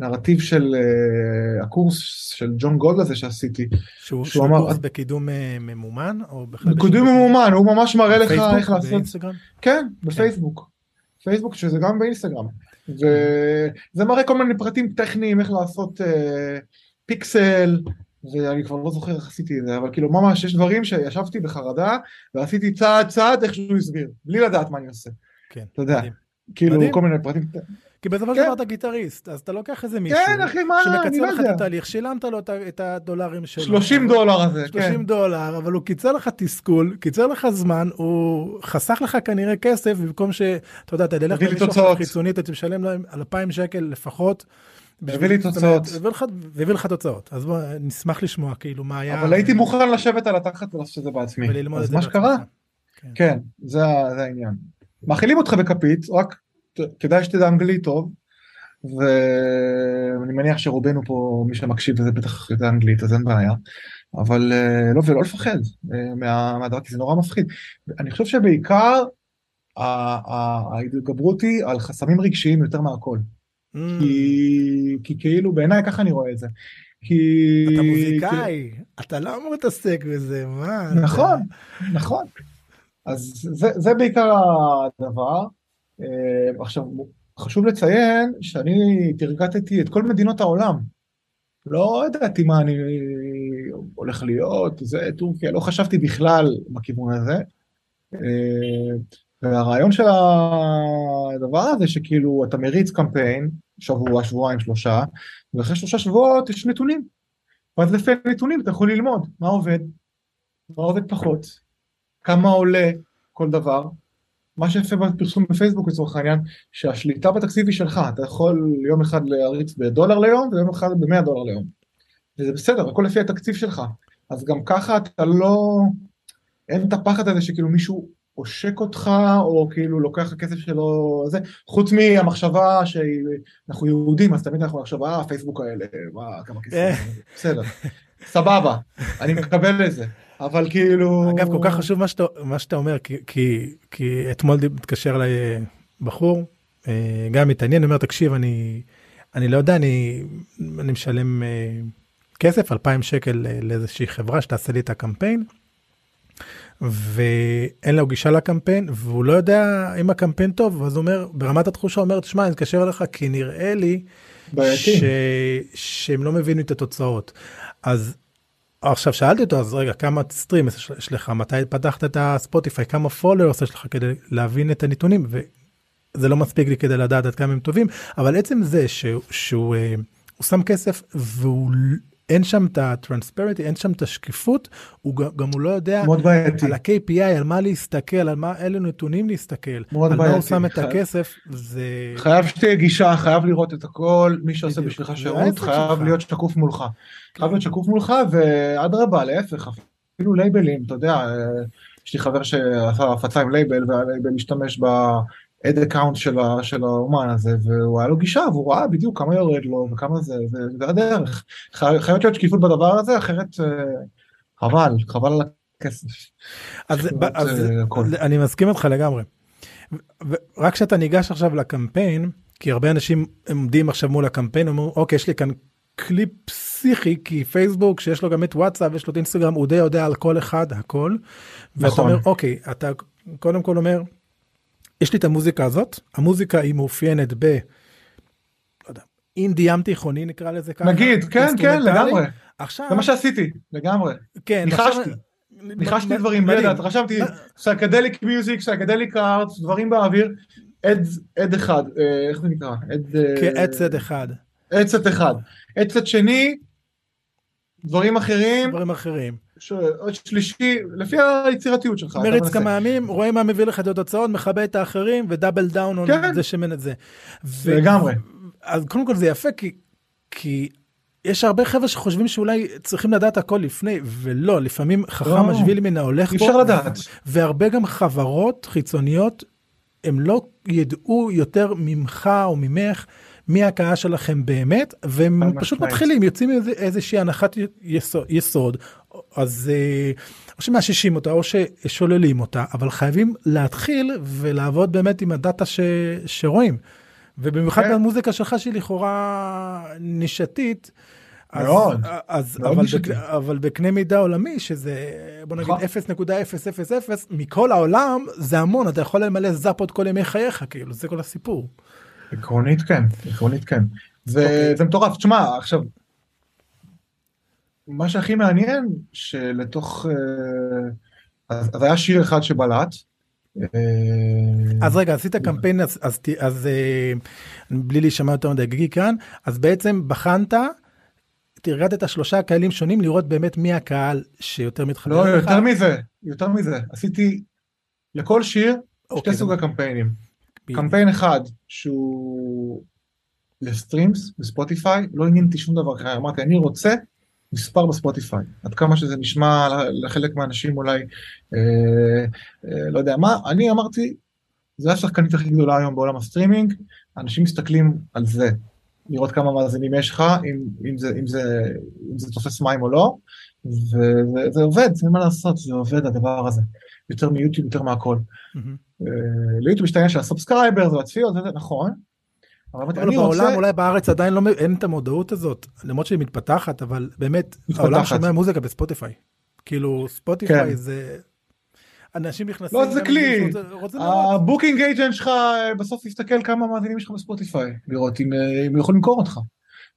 הנרטיב של uh, הקורס של ג'ון גולד הזה שעשיתי. שהוא, שהוא אמר, קורס בקידום uh, ממומן או בכלל? בקידום ממומן, הוא ממש מראה לך איך לעשות. באינסטגרם? כן, בפייסבוק. כן. פייסבוק שזה גם באינסטגרם. וזה מראה כל מיני פרטים טכניים איך לעשות uh, פיקסל. ואני כבר לא זוכר איך עשיתי את זה, אבל כאילו ממש יש דברים שישבתי בחרדה ועשיתי צעד צעד איך שהוא הסביר, בלי לדעת מה אני עושה. כן, אתה יודע. כאילו מדהים. כל מיני פרטים. כי בסופו של כן. דבר אתה גיטריסט, אז אתה לוקח איזה מישהו, כן, אחי, מה, אני שמקצר לא לך. את התהליך, שילמת לו את הדולרים שלו. 30 דולר הזה, 30 כן. דולר, אבל הוא קיצר לך תסכול, קיצר לך זמן, הוא חסך לך כנראה כסף, במקום ש... אתה יודע, אתה תלך למישהו. חיצונית, אתה תשלם להם 2,000 שקל לפחות. הביא לי תוצאות. והביא לך תוצאות. אז בוא, נשמח לשמוע, כאילו, מה היה... אבל הייתי מוכן לשבת על התחת ולעשות את זה בעצמי. וללמוד את אז זה מה שקרה. כן. כן, זה העניין. מאכילים אותך בכפית, רק כדאי שתדע אנגלית טוב, ואני מניח שרובנו פה, מי שמקשיב לזה בטח יודע אנגלית, אז אין בעיה. אבל אה, לא, ולא לפחד אה, מה- מהדבר, כי זה נורא מפחיד. אני חושב שבעיקר ההתגברות היא על חסמים רגשיים יותר מהכל. Mm, כי, כי כאילו בעיניי ככה אני רואה את זה. כי... אתה מוזיקאי, אתה לא אמור להתעסק בזה, מה? אתה- נכון, נכון. אז זה, זה בעיקר הדבר. אה, עכשיו, חשוב לציין שאני תרגטתי את כל מדינות העולם. לא ידעתי מה אני הולך להיות, זה טורקיה, לא חשבתי בכלל בכיוון הזה. אה, והרעיון של הדבר הזה שכאילו אתה מריץ קמפיין, שבוע, שבועיים, שלושה, ואחרי שלושה שבועות יש נתונים. ואז לפי הנתונים אתה יכול ללמוד מה עובד, מה עובד פחות, כמה עולה כל דבר. מה שיפה בפרסום בפייסבוק לצורך העניין, שהשליטה בתקציב היא שלך, אתה יכול יום אחד להריץ בדולר ליום ויום אחד במאה דולר ליום. וזה בסדר, הכל לפי התקציב שלך. אז גם ככה אתה לא, אין את הפחד הזה שכאילו מישהו עושק אותך, או כאילו לוקח לך כסף שלו, זה, חוץ מהמחשבה שאנחנו יהודים, אז תמיד אנחנו עכשיו, אה, פייסבוק האלה, מה, כמה כסף, בסדר, סבבה, אני מקבל את זה, אבל כאילו... אגב, כל כך חשוב מה שאתה, מה שאתה אומר, כי, כי, כי אתמול התקשר אליי אה, בחור, אה, גם מתעניין, אומר, תקשיב, אני, אני לא יודע, אני, אני משלם אה, כסף, 2,000 שקל לאיזושהי חברה שתעשה לי את הקמפיין, ואין לו גישה לקמפיין, והוא לא יודע אם הקמפיין טוב, אז הוא אומר, ברמת התחושה, הוא אומר, תשמע, אני אתקשר אליך, כי נראה לי בעייתי. ש... שהם לא מבינים את התוצאות. אז עכשיו שאלתי אותו, אז רגע, כמה streams יש לך, מתי פתחת את הספוטיפיי, כמה followers יש לך כדי להבין את הנתונים, וזה לא מספיק לי כדי לדעת עד כמה הם טובים, אבל עצם זה שהוא, שהוא אה, שם כסף והוא אין שם את ה transparency, אין שם את השקיפות, הוא גם, גם הוא לא יודע מאוד בעייתי. על ה-KPI, על מה להסתכל, על מה, אילו נתונים להסתכל, מאוד על מה הוא בעייתי. שם את חייב- הכסף, זה... חייב שתהיה גישה, חייב לראות את הכל, מי שעושה. בשבילך שירות חייב שלך. להיות שקוף מולך. חייב להיות שקוף מולך, ואדרבה, להפך, אפילו לייבלים, אתה יודע, אה, יש לי חבר שעשה הפצה עם לייבל, והלייבל משתמש ב-ad account של האומן הזה, והוא היה לו גישה, והוא ראה בדיוק כמה יורד לו, וכמה זה, וזה הדרך. חי- חייבת להיות שקיפות בדבר הזה, אחרת אה, חבל, חבל על הכסף. אז, אז אה, הכל. אני מסכים איתך לגמרי. ורק כשאתה ניגש עכשיו לקמפיין, כי הרבה אנשים עומדים עכשיו מול הקמפיין, אומרים, אוקיי, יש לי כאן כלי פסיכי, כי פייסבוק, שיש לו גם את וואטסאפ, יש לו את אינסטגרם, הוא די יודע על כל אחד הכל. ואתה נכון. אומר, אוקיי, אתה קודם כל אומר, יש לי את המוזיקה הזאת, המוזיקה היא מאופיינת ב... לא יודע, אינדי ים תיכוני נקרא לזה ככה. נגיד, כן, כן. לגמרי. עכשיו, זה מה שעשיתי, לגמרי. כן, ניחשתי. ניחשתי דברים. לא יודעת, רשמתי psychedelic music, psychedelic art, דברים באוויר, עד, אחד, אה, איך זה נקרא? עד... אה, כן, אדסט אחד, adset אחד. adset שני, דברים אחרים, דברים אחרים. שלישי, לפי היצירתיות שלך. מריץ. כמה ימים, רואה מה מביא לך את התוצאות, מכבה את האחרים ודאבל דאון על כן. זה שמן את זה. ו- לגמרי. אז קודם כל זה יפה כי, כי יש הרבה חבר'ה שחושבים שאולי צריכים לדעת הכל לפני, ולא, לפעמים חכם לא. משביל מן ההולך אי בו. אפשר לדעת. והרבה גם חברות חיצוניות, הם לא ידעו יותר ממך או ממך מי הקהל שלכם באמת, והם חד פשוט משמעית. מתחילים, יוצאים איזה- איזושהי הנחת יסוד, יסוד אז אה, או שמאששים אותה או ששוללים אותה, אבל חייבים להתחיל ולעבוד באמת עם הדאטה ש, שרואים. ובמיוחד כן. במוזיקה שלך שהיא לכאורה נישתית. אז- מאוד, אז, מאוד אבל. בק, אבל בקנה מידה עולמי שזה בוא נגיד נכון. 0.000 מכל העולם זה המון אתה יכול למלא זאפות כל ימי חייך כאילו זה כל הסיפור. עקרונית כן, עקרונית כן. זה, אוקיי. זה מטורף. תשמע, עכשיו, מה שהכי מעניין, שלתוך... אה, אז, אז היה שיר אחד שבלט, אז רגע, עשית קמפיין, אז, אז, אז אה, בלי להישמע יותר מדי גיגי כאן, אז בעצם בחנת, תרגדת שלושה קהלים שונים לראות באמת מי הקהל שיותר מתחבר לא, לך. יותר מזה, יותר מזה. עשיתי לכל שיר אוקיי, שתי סוג הקמפיינים. קמפיין אחד שהוא ל streams בספוטיפיי, לא עניין אותי שום דבר אחר, אמרתי אני רוצה מספר בספוטיפיי, עד כמה שזה נשמע לחלק מהאנשים אולי, אה, אה, לא יודע מה, אני אמרתי, זה השחקנית הכי גדולה היום בעולם הסטרימינג, אנשים מסתכלים על זה, לראות כמה מאזינים יש לך, אם, אם, זה, אם, זה, אם זה תופס מים או לא, וזה עובד, אין מה לעשות, זה עובד הדבר הזה, יותר מיוטיוב, יותר מהכל. Mm-hmm. ליוטיוב יש את העניין של ה subscriber והצפיות, זה נכון, אבל בעולם. אולי בארץ עדיין לא אין את המודעות הזאת למרות שהיא מתפתחת אבל באמת. העולם שומע מוזיקה בספוטיפיי כאילו ספוטיפיי כן. זה. אנשים נכנסים. לא זה כלי. ה booking agent שלך בסוף יסתכל כמה מאזינים יש לך בספוטיפיי לראות אם הם יכולים למכור אותך.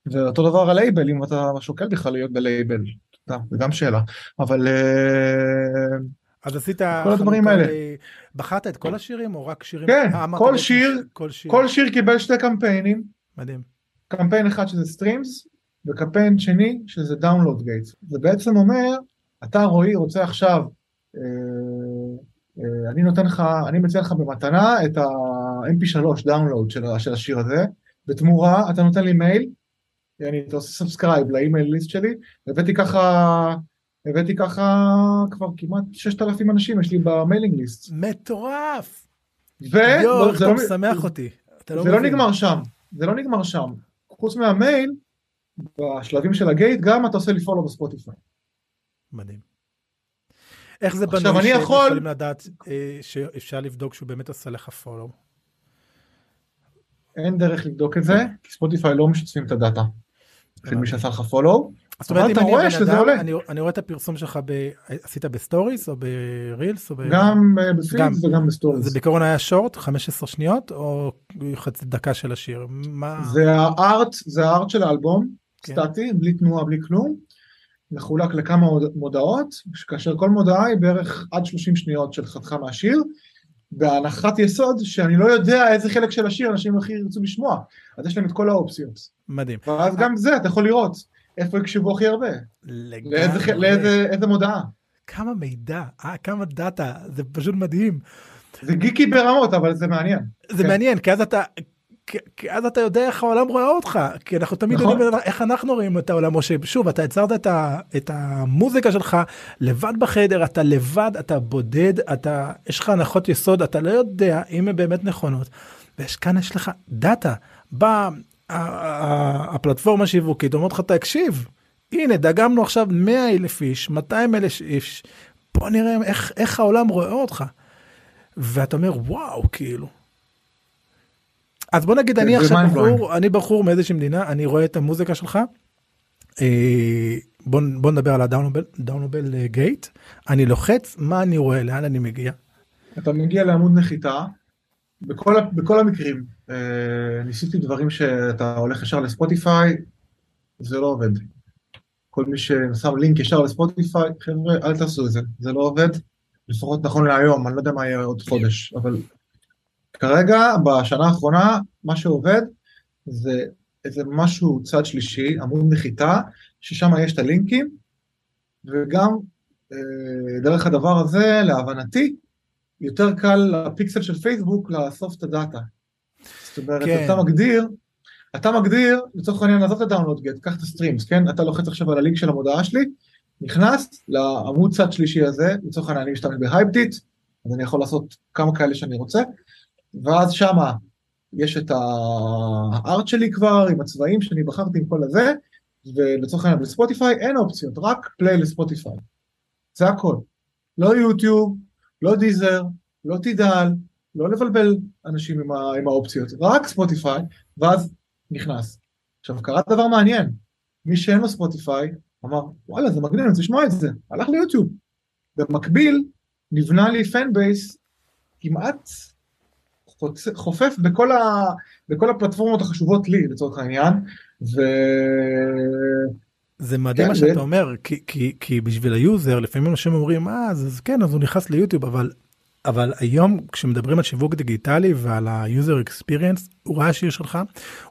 ואותו דבר הלייבל אם אתה שוקל בכלל להיות בלייבל. זה גם שאלה אבל. אה, אז עשית כל הדברים האלה. בחרת את כל השירים או רק שירים? כן, אה, כל שיר, כל שיר, כל שיר קיבל שתי קמפיינים. מדהים. קמפיין אחד שזה streams, וקמפיין שני שזה download gates. זה בעצם אומר, אתה רועי רוצה עכשיו, אה, אה, אני נותן לך, אני מציע לך במתנה את ה-mp3 download של, של השיר הזה, בתמורה אתה נותן לי מייל, אני, אתה עושה subscribe ל email list שלי, הבאתי ככה הבאתי ככה כבר כמעט 6,000 אנשים יש לי ב mailing list. מטורף. ו... יואו, איך אתה לא, משמח אותי. לא זה לא נגמר שם, זה לא נגמר שם. חוץ מהמייל, בשלבים של ה gate, גם אתה עושה לי follow בספוטיפיי. מדהים. איך זה בנוי שאני יכול... יכולים לדעת אה, שאפשר לבדוק שהוא באמת עושה לך follow? אין דרך לבדוק את זה, כי ספוטיפיי לא משתפים את הדאטה. של מי שעשה לך follow. זאת אומרת, אם אני רואה שזה עולה. אני, רואה את הפרסום שלך, ב, עשית בסטוריס או ברילס? גם אה, ב feeds וגם בסטוריס. זה בעיקרון היה short, 15 שניות, או חצי דקה של השיר? מה... זה ה art, זה ה art של האלבום, כן. סטטי, בלי תנועה, בלי כלום. מחולק לכמה מודעות, כאשר כל מודעה היא בערך עד 30 שניות של חתיכה מהשיר, בהנחת יסוד שאני לא יודע איזה חלק של השיר אנשים הכי ירצו לשמוע, אז יש להם את כל האופציות. מדהים. ואז גם זה אתה יכול לראות. איפה יקשבו הכי הרבה? לגמרי. לאיזה, לאיזה איזה מודעה? כמה מידע, אה, כמה דאטה, זה פשוט מדהים. זה גיקי ברמות, אבל זה מעניין. זה כן. מעניין, כי אז אתה... כי אז אתה יודע איך העולם רואה אותך, כי אנחנו תמיד נכון. יודעים איך אנחנו רואים את העולם, או ששוב, אתה יצרת את, ה, את המוזיקה שלך לבד בחדר, אתה לבד, אתה בודד, אתה, יש לך הנחות יסוד, אתה לא יודע אם הן באמת נכונות, ויש כאן יש לך דאטה, בא הפלטפורמה שיווקית אומרת לך תקשיב הנה דגמנו עכשיו 100 אלף איש 200 אלף איש בוא נראה איך איך העולם רואה אותך. ואתה אומר וואו כאילו. אז בוא נגיד אני עכשיו בחור אני בחור מאיזושהי מדינה אני רואה את המוזיקה שלך. אה, בוא, בוא נדבר על הדאונובל דאונובל גייט אני לוחץ מה אני רואה לאן אני מגיע. אתה מגיע לעמוד נחיתה בכל, בכל המקרים אה, ניסיתי דברים שאתה הולך ישר לספוטיפיי, זה לא עובד. כל מי ששם לינק ישר לספוטיפיי, חבר'ה, אל תעשו את זה, זה לא עובד, לפחות נכון להיום, אני לא יודע מה יהיה עוד חודש, אבל כרגע, בשנה האחרונה, מה שעובד זה איזה משהו צד שלישי, עמוד נחיתה, ששם יש את הלינקים, וגם אה, דרך הדבר הזה, להבנתי, יותר קל לפיקסל של פייסבוק לאסוף את הדאטה. זאת אומרת, כן. אתה מגדיר, אתה מגדיר, לצורך העניין, עזוב את הדאונלוד גט, קח את ה streams, כן? אתה לוחץ עכשיו על הלינק של המודעה שלי, נכנס לעמוד צד שלישי הזה, לצורך העניין, אני משתמש בהייפדיט, אז אני יכול לעשות כמה כאלה שאני רוצה, ואז שמה יש את ה art שלי כבר, עם הצבעים שאני בחרתי עם כל הזה, ולצורך העניין בספוטיפיי אין אופציות, רק play לספוטיפיי. זה הכל. לא יוטיוב, לא דיזר, לא תידל, לא לבלבל אנשים עם, ה, עם האופציות, רק ספוטיפיי, ואז נכנס. עכשיו קרה דבר מעניין, מי שאין לו ספוטיפיי אמר וואלה זה מגניב, אני רוצה לשמוע את זה, הלך ליוטיוב. במקביל נבנה לי fan base כמעט. חופף בכל, ה... בכל הפלטפורמות החשובות לי לצורך העניין, ו... זה מדהים כן, מה שאתה אומר כי, כי, כי בשביל ה user לפעמים אנשים אומרים אה אז, אז כן אז הוא נכנס ליוטיוב אבל אבל היום כשמדברים על שיווק דיגיטלי ועל ה-user experience, הוא ראה שיר שלך,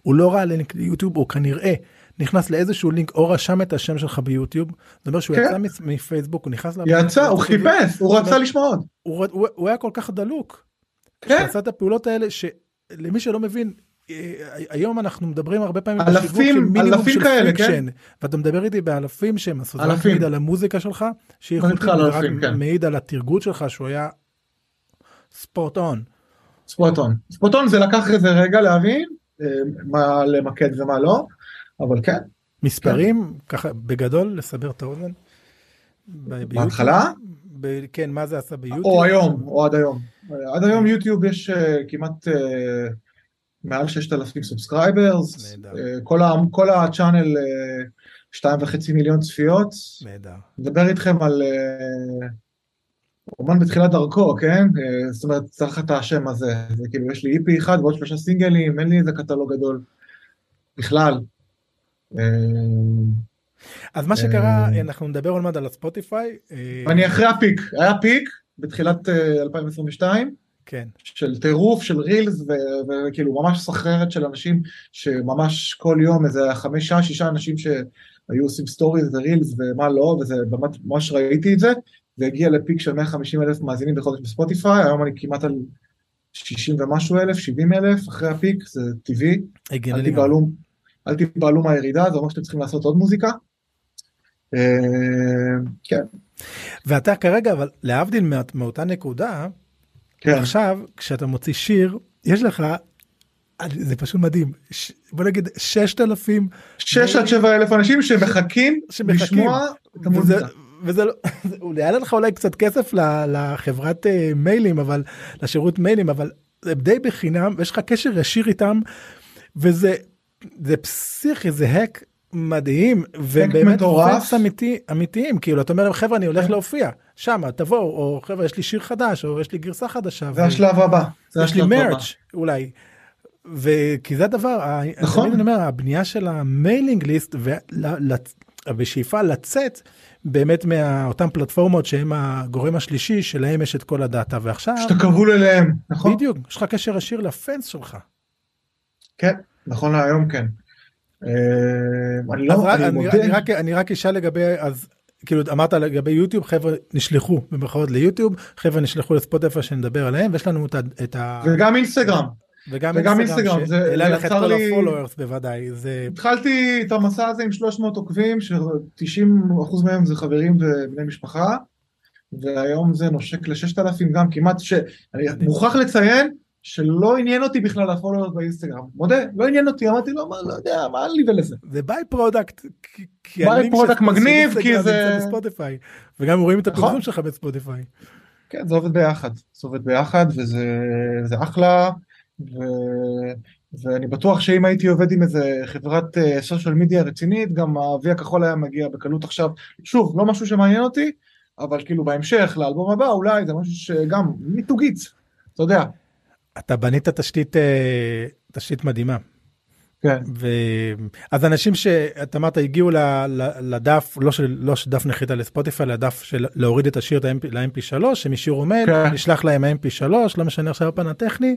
הוא לא ראה לינק ליוטיוב, הוא כנראה נכנס לאיזשהו לינק או רשם את השם שלך ביוטיוב, זאת אומרת שהוא כן. יצא מפייסבוק, הוא נכנס... יצא, הוא חיפש, הוא רצה לשמוע עוד. הוא, הוא, הוא היה כל כך דלוק. כן. שעשה את הפעולות האלה שלמי שלא מבין אה, היום אנחנו מדברים הרבה פעמים אלפים- אלפים של כאלה, fiction ואתה מדבר איתי באלפים שהם עשו זה. מעיד על המוזיקה שלך שהיא כן. מעיד על הטרגוט שלך שהוא היה spot on. spot on. spot on זה לקח איזה רגע להבין אה, מה למקד ומה לא, אבל כן. מספרים ככה בגדול לסבר את האוזן. בהתחלה? ב- כן מה זה עשה ביוטיוב? או היום, או עד היום. עד היום יוטיוב יש אה, כמעט אה, מעל 6,000 subscribers, נהדר. כל ה- כל ה channel שתיים וחצי מיליון צפיות. נהדר. מדבר איתכם על אה, אומן בתחילת דרכו, כן? אה, זאת אומרת, צריך את השם הזה. זה כאילו, יש לי EP אחד ועוד שלושה סינגלים, אין לי איזה קטלוג גדול. בכלל. אה, אז מה שקרה אה, אנחנו נדבר עוד מעט על הספוטיפיי. אני אחרי הפיק, היה peak בתחילת אה, 2022, כן. של טירוף, של reels, וכאילו ממש סחררת של אנשים, שממש כל יום איזה חמישה, שישה אנשים שהיו עושים stories ו reels ומה לא, וזה ממש ראיתי את זה, זה הגיע ל peak של 150 אלף מאזינים בחודש בספוטיפיי, היום אני כמעט על 60 ומשהו אלף, 70 אלף, אחרי הפיק, זה טבעי, אל. תיבהלו, אל תיבהלו מהירידה, זה אומר שאתם צריכים לעשות עוד מוזיקה. אה, כן, ואתה כרגע אבל להבדיל מא- מאותה נקודה כן, עכשיו כשאתה מוציא שיר יש לך זה פשוט מדהים ש- בוא נגיד 6,000 6 עד 7 אלף אנשים שמחכים שמחכים. לשמוע את המוזיקה. וזה לא, יעלה לך אולי קצת כסף לחברת אה, מיילים אבל לשירות מיילים אבל זה די בחינם ויש לך קשר ישיר איתם וזה זה פסיכי זה hack מדהים ובאמת מטורף. אמיתי אמיתיים כאילו אתה אומר חבר'ה אני הולך כן. להופיע שמה תבואו או חבר'ה יש לי שיר חדש או יש לי גרסה חדשה. זה ו- השלב הבא. זה יש לי השלב הבא. מרץ' אולי. וכי זה הדבר, נכון. אני אומר, הבנייה של ה mailing list ושאיפה לצאת באמת מאותן פלטפורמות שהם הגורם השלישי שלהם יש את כל הדאטה ועכשיו שאתה כבול אליהם, נכון? בדיוק יש לך קשר ישיר לפנס שלך. כן, נכון להיום כן. אה, אני לא, אני רק אשאל לגבי אז כאילו אמרת לגבי יוטיוב חבר'ה נשלחו במרכאות ליוטיוב חבר'ה נשלחו לספוטיפיי שנדבר עליהם ויש לנו את ה... וגם אינסטגרם. וגם וגם אינסטגרם אינסטגרם, זה- שהעלה זה לך את יצר כל לי- הפולוורס בוודאי זה התחלתי את המסע הזה עם 300 עוקבים, ש-90% מהם זה חברים ובני משפחה, והיום זה נושק ל-6,000 גם כמעט, שאני מדהים. מוכרח לציין שלא עניין אותי בכלל ה followers באינסטגרם. מודה, לא עניין אותי, אמרתי לו, מה, לא יודע, מה לי ולזה. זה by-product. כי- של- של מגניב, כי זה- בספוטיפיי. וגם רואים את נכון. הפרסום שלך בספוטיפיי. כן, זה עובד ביחד, זה עובד ביחד וזה זה אחלה, ו... ואני בטוח שאם הייתי עובד עם איזה חברת סושיאל מדיה רצינית, גם האבי הכחול היה מגיע בקלות עכשיו, שוב, לא משהו שמעניין אותי, אבל כאילו בהמשך, לאלבום הבא, אולי זה משהו שגם מיתוגית, אתה יודע, אתה בנית תשתית אה, תשתית מדהימה. כן, ו... אז אנשים שאתה אמרת הגיעו ל- לדף לא של לא שדף נחיתה לספוטיפיי לדף של להוריד את השיר ל-mp3 הם השאירו מייל כן. נשלח להם mp3 לא משנה עכשיו הפן הטכני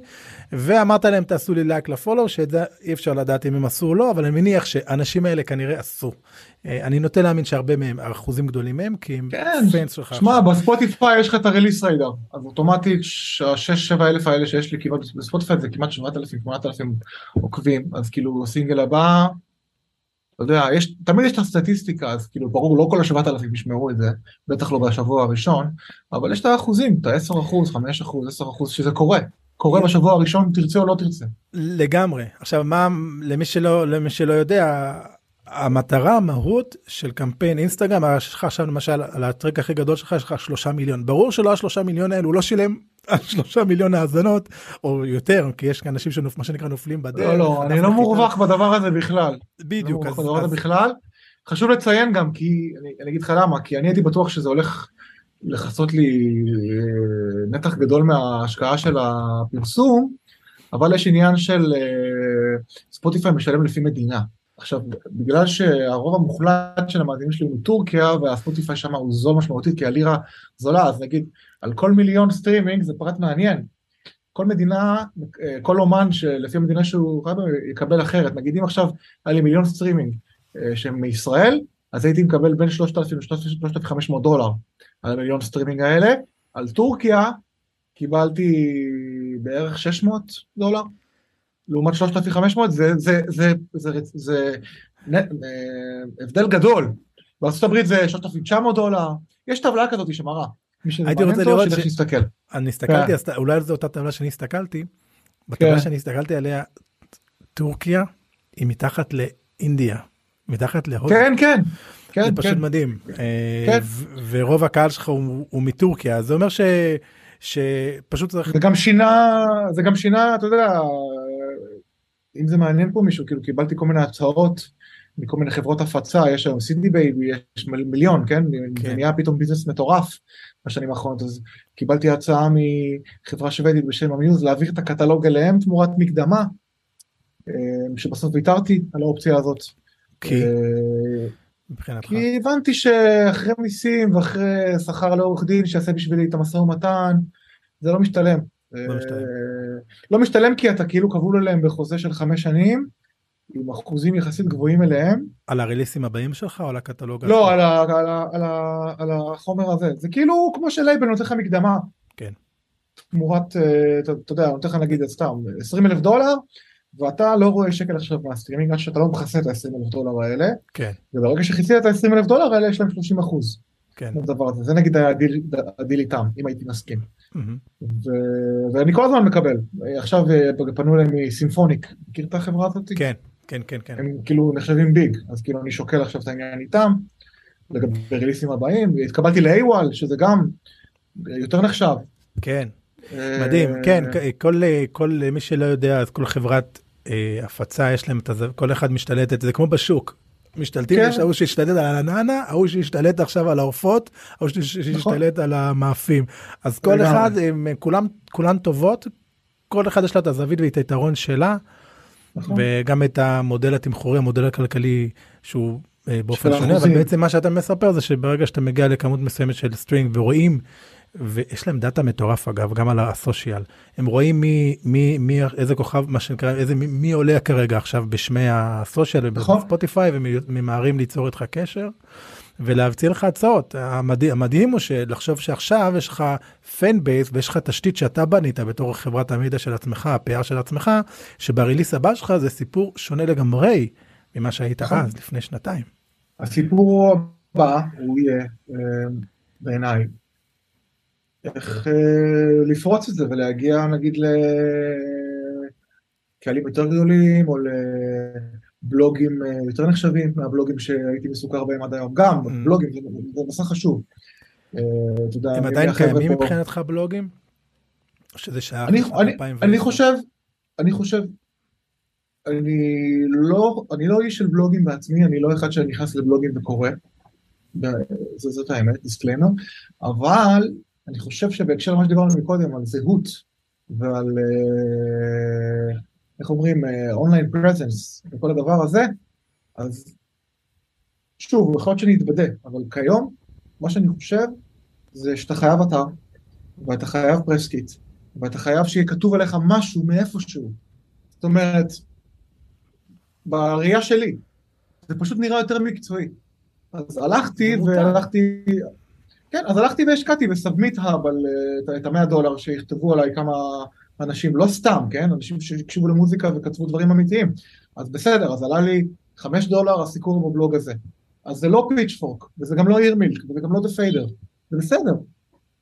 ואמרת להם תעשו לי לייק ל follow שאת זה אי אפשר לדעת אם הם עשו או לא אבל אני מניח שאנשים האלה כנראה עשו. אה, אני נוטה להאמין שהרבה מהם אחוזים גדולים מהם כי הם כן, fans שלך. שמע, בספוטיפיי יש לך את ה Release Radar, אז אוטומטית ה-6-7 אלף האלה שיש לי כמעט בספוטיפיי זה כמעט 7,000-8,000 עוקבים, אז כאילו הסינגל הבא, אתה יודע, יש, תמיד יש את הסטטיסטיקה, אז כאילו ברור, לא כל ה-7,000 ישמעו את זה, בטח לא בשבוע הראשון, אבל יש את האחוזים, את ה-10 אחוז, 5 אחוז, 10 אחוז, שזה קורה, קורה בשבוע הראשון, תרצה או לא תרצה. לגמרי עכשיו מה למי שלא למי שלא יודע המטרה המהות של קמפיין אינסטגרם יש לך עכשיו למשל על הטרק הכי גדול שלך יש לך שלושה מיליון ברור שלא השלושה מיליון האלו הוא לא שילם על שלושה מיליון האזנות או יותר כי יש אנשים שמה שנקרא נופלים בדרך. לא, לא, אני לא מורווח בדבר הזה בכלל. בדיוק לא מרוויח בדבר הזה בכלל. חשוב לציין גם, כי, אני, אני אגיד לך למה, כי אני הייתי בטוח שזה הולך לכסות לי אה, נתח גדול מההשקעה של הפרסום, אבל יש עניין של אה, ספוטיפיי משלם לפי מדינה. עכשיו, בגלל שהרוב המוחלט של המאזינים שלי הוא מטורקיה, והספוטיפיי שם הוא זול משמעותית, כי הלירה זולה, אז נגיד, על כל מיליון סטרימינג זה פרט מעניין. כל מדינה, כל אומן שלפי המדינה שהוא חייב יקבל אחרת. נגיד אם עכשיו היה לי מיליון סטרימינג אה, שהם מישראל, אז הייתי מקבל בין 3,000 ל-3,500 דולר על המיליון סטרימינג האלה. על טורקיה קיבלתי בערך 600 דולר, לעומת 3,500, זה, זה, זה, זה, זה, זה אה, הבדל גדול. הברית זה 3,900 דולר, יש טבלה כזאת שמראה. הייתי רוצה לראות ש... שיסתכל. אני הסתכלתי, כן. אולי זו אותה טבלה שאני הסתכלתי, בטבלה כן. שאני הסתכלתי עליה, טורקיה היא מתחת לאינדיה, מתחת להודו. כן, כן. כן, זה פשוט כן. מדהים. אה, כן. ורוב הקהל שלך הוא, הוא מטורקיה, זה אומר ש... שפשוט צריך... זה גם שינה, זה גם שינה, אתה יודע, אם זה מעניין פה מישהו, כאילו קיבלתי כל מיני הצעות מכל מיני חברות הפצה, יש היום CD Baby, יש מיליון, כן? כן? זה נהיה פתאום ביזנס מטורף בשנים האחרונות, אז קיבלתי הצעה מחברה שוודית בשם המיוז להעביר את הקטלוג אליהם תמורת מקדמה, אה, שבסוף ויתרתי על האופציה הזאת. כי? אה, מבחינתך. כי הבנתי שאחרי מיסים ואחרי שכר לעורך דין שיעשה בשבילי את המשא ומתן, זה לא משתלם. לא משתלם. אה, לא משתלם כי אתה כאילו כבול אליהם בחוזה של חמש שנים, עם אחוזים יחסית גבוהים אליהם. על הריליסים הבאים שלך או על הקטלוג? לא, על, ה, על, ה, על, ה, על החומר הזה. זה כאילו כמו שלייבל נותן לך מקדמה. כן. תמורת, אה, אתה, אתה יודע, נותן לך נגיד סתם 20 אלף דולר, ואתה לא רואה שקל עכשיו מהסטרימינג עד שאתה לא מכסה את ה-20 אלף דולר האלה. כן. וברגע שכיסית את ה-20 אלף דולר האלה יש להם 30 אחוז. כן. הדבר הזה. זה נגיד ה deal, ה deal איתם, אם הייתי מסכים. Mm-hmm. ו... ואני כל הזמן מקבל. עכשיו אה, פנו אליי מסימפוניק, מכיר את החברה הזאת? כן. כן, כן, כן. הם כאילו נחשבים ביג, אז כאילו אני שוקל עכשיו את העניין איתם, לגבי ריליסים הבאים, התקבלתי ל-AWAL, שזה גם יותר נחשב. כן, אה, מדהים, כן, כל, כל מי שלא יודע, אז כל חברת אה, הפצה יש להם את זה, כל אחד משתלטת, זה כמו בשוק. משתלטים, כן. יש ההוא שהשתלט על הננה, ההוא שהשתלט עכשיו על העופות, ההוא שהשתלט נכון. על המאפים. אז כל אחד, הם כולם, כולן טובות, כל אחד יש לה את הזווית ואת היתרון שלה. נכון. וגם את המודל התמחורי, המודל הכלכלי שהוא אה, באופן שונה, אבל בעצם מה שאתה מספר זה שברגע שאתה מגיע לכמות מסוימת של סטרינג ורואים, ויש להם data מטורף אגב, גם על ה social, הם רואים מי, מי, מי, איזה כוכב, מה שנקרא, איזה, מי, מי עולה כרגע עכשיו בשמי ה social נכון. ובספוטיפיי, וממהרים ליצור איתך קשר. ולהציע לך הצעות. המדהים, המדהים הוא שלחשוב שעכשיו יש לך פן בייס ויש לך תשתית שאתה בנית בתור חברת המידע של עצמך, הפר של עצמך, שבריליס הבא שלך זה סיפור שונה לגמרי ממה שהיית נכון. אז, לפני שנתיים. הסיפור הבא הוא יהיה אה, בעיניי איך אה, לפרוץ את זה ולהגיע נגיד לקהלים יותר גדולים או בלוגים אה, יותר נחשבים מהבלוגים שהייתי מסוקר בהם עד היום. גם mm. בלוגים זה, נושא חשוב. אה, אתה יודע, הם עדיין קיימים מבחינתך בלוגים? או שזה שייך ל-2010? אני חושב, אני חושב, אני לא, אני לא איש של בלוגים בעצמי, אני לא אחד שנכנס לבלוגים וקורא. זאת האמת, disclaimer, אבל אני חושב שבהקשר למה שדיברנו מקודם, על זהות ועל uh, איך אומרים, online uh, presence וכל הדבר הזה, אז שוב, יכול להיות שאני אתבדה, אבל כיום, מה שאני חושב זה שאתה חייב אתר, ואתה חייב press kit, ואתה חייב שיהיה כתוב עליך משהו מאיפשהו. זאת אומרת, בראייה שלי, זה פשוט נראה יותר מקצועי. אז הלכתי והלכתי, כן, אז הלכתי והשקעתי ב-SubmitHub על uh, את המאה דולר שיכתבו עליי כמה אנשים, לא סתם, כן? אנשים שהקשיבו למוזיקה וכתבו דברים אמיתיים. אז בסדר, אז עלה לי חמש דולר הסיקור בבלוג הזה. אז זה לא Pitchfork, וזה גם לא Earmilk, וזה גם לא The Fader. זה בסדר.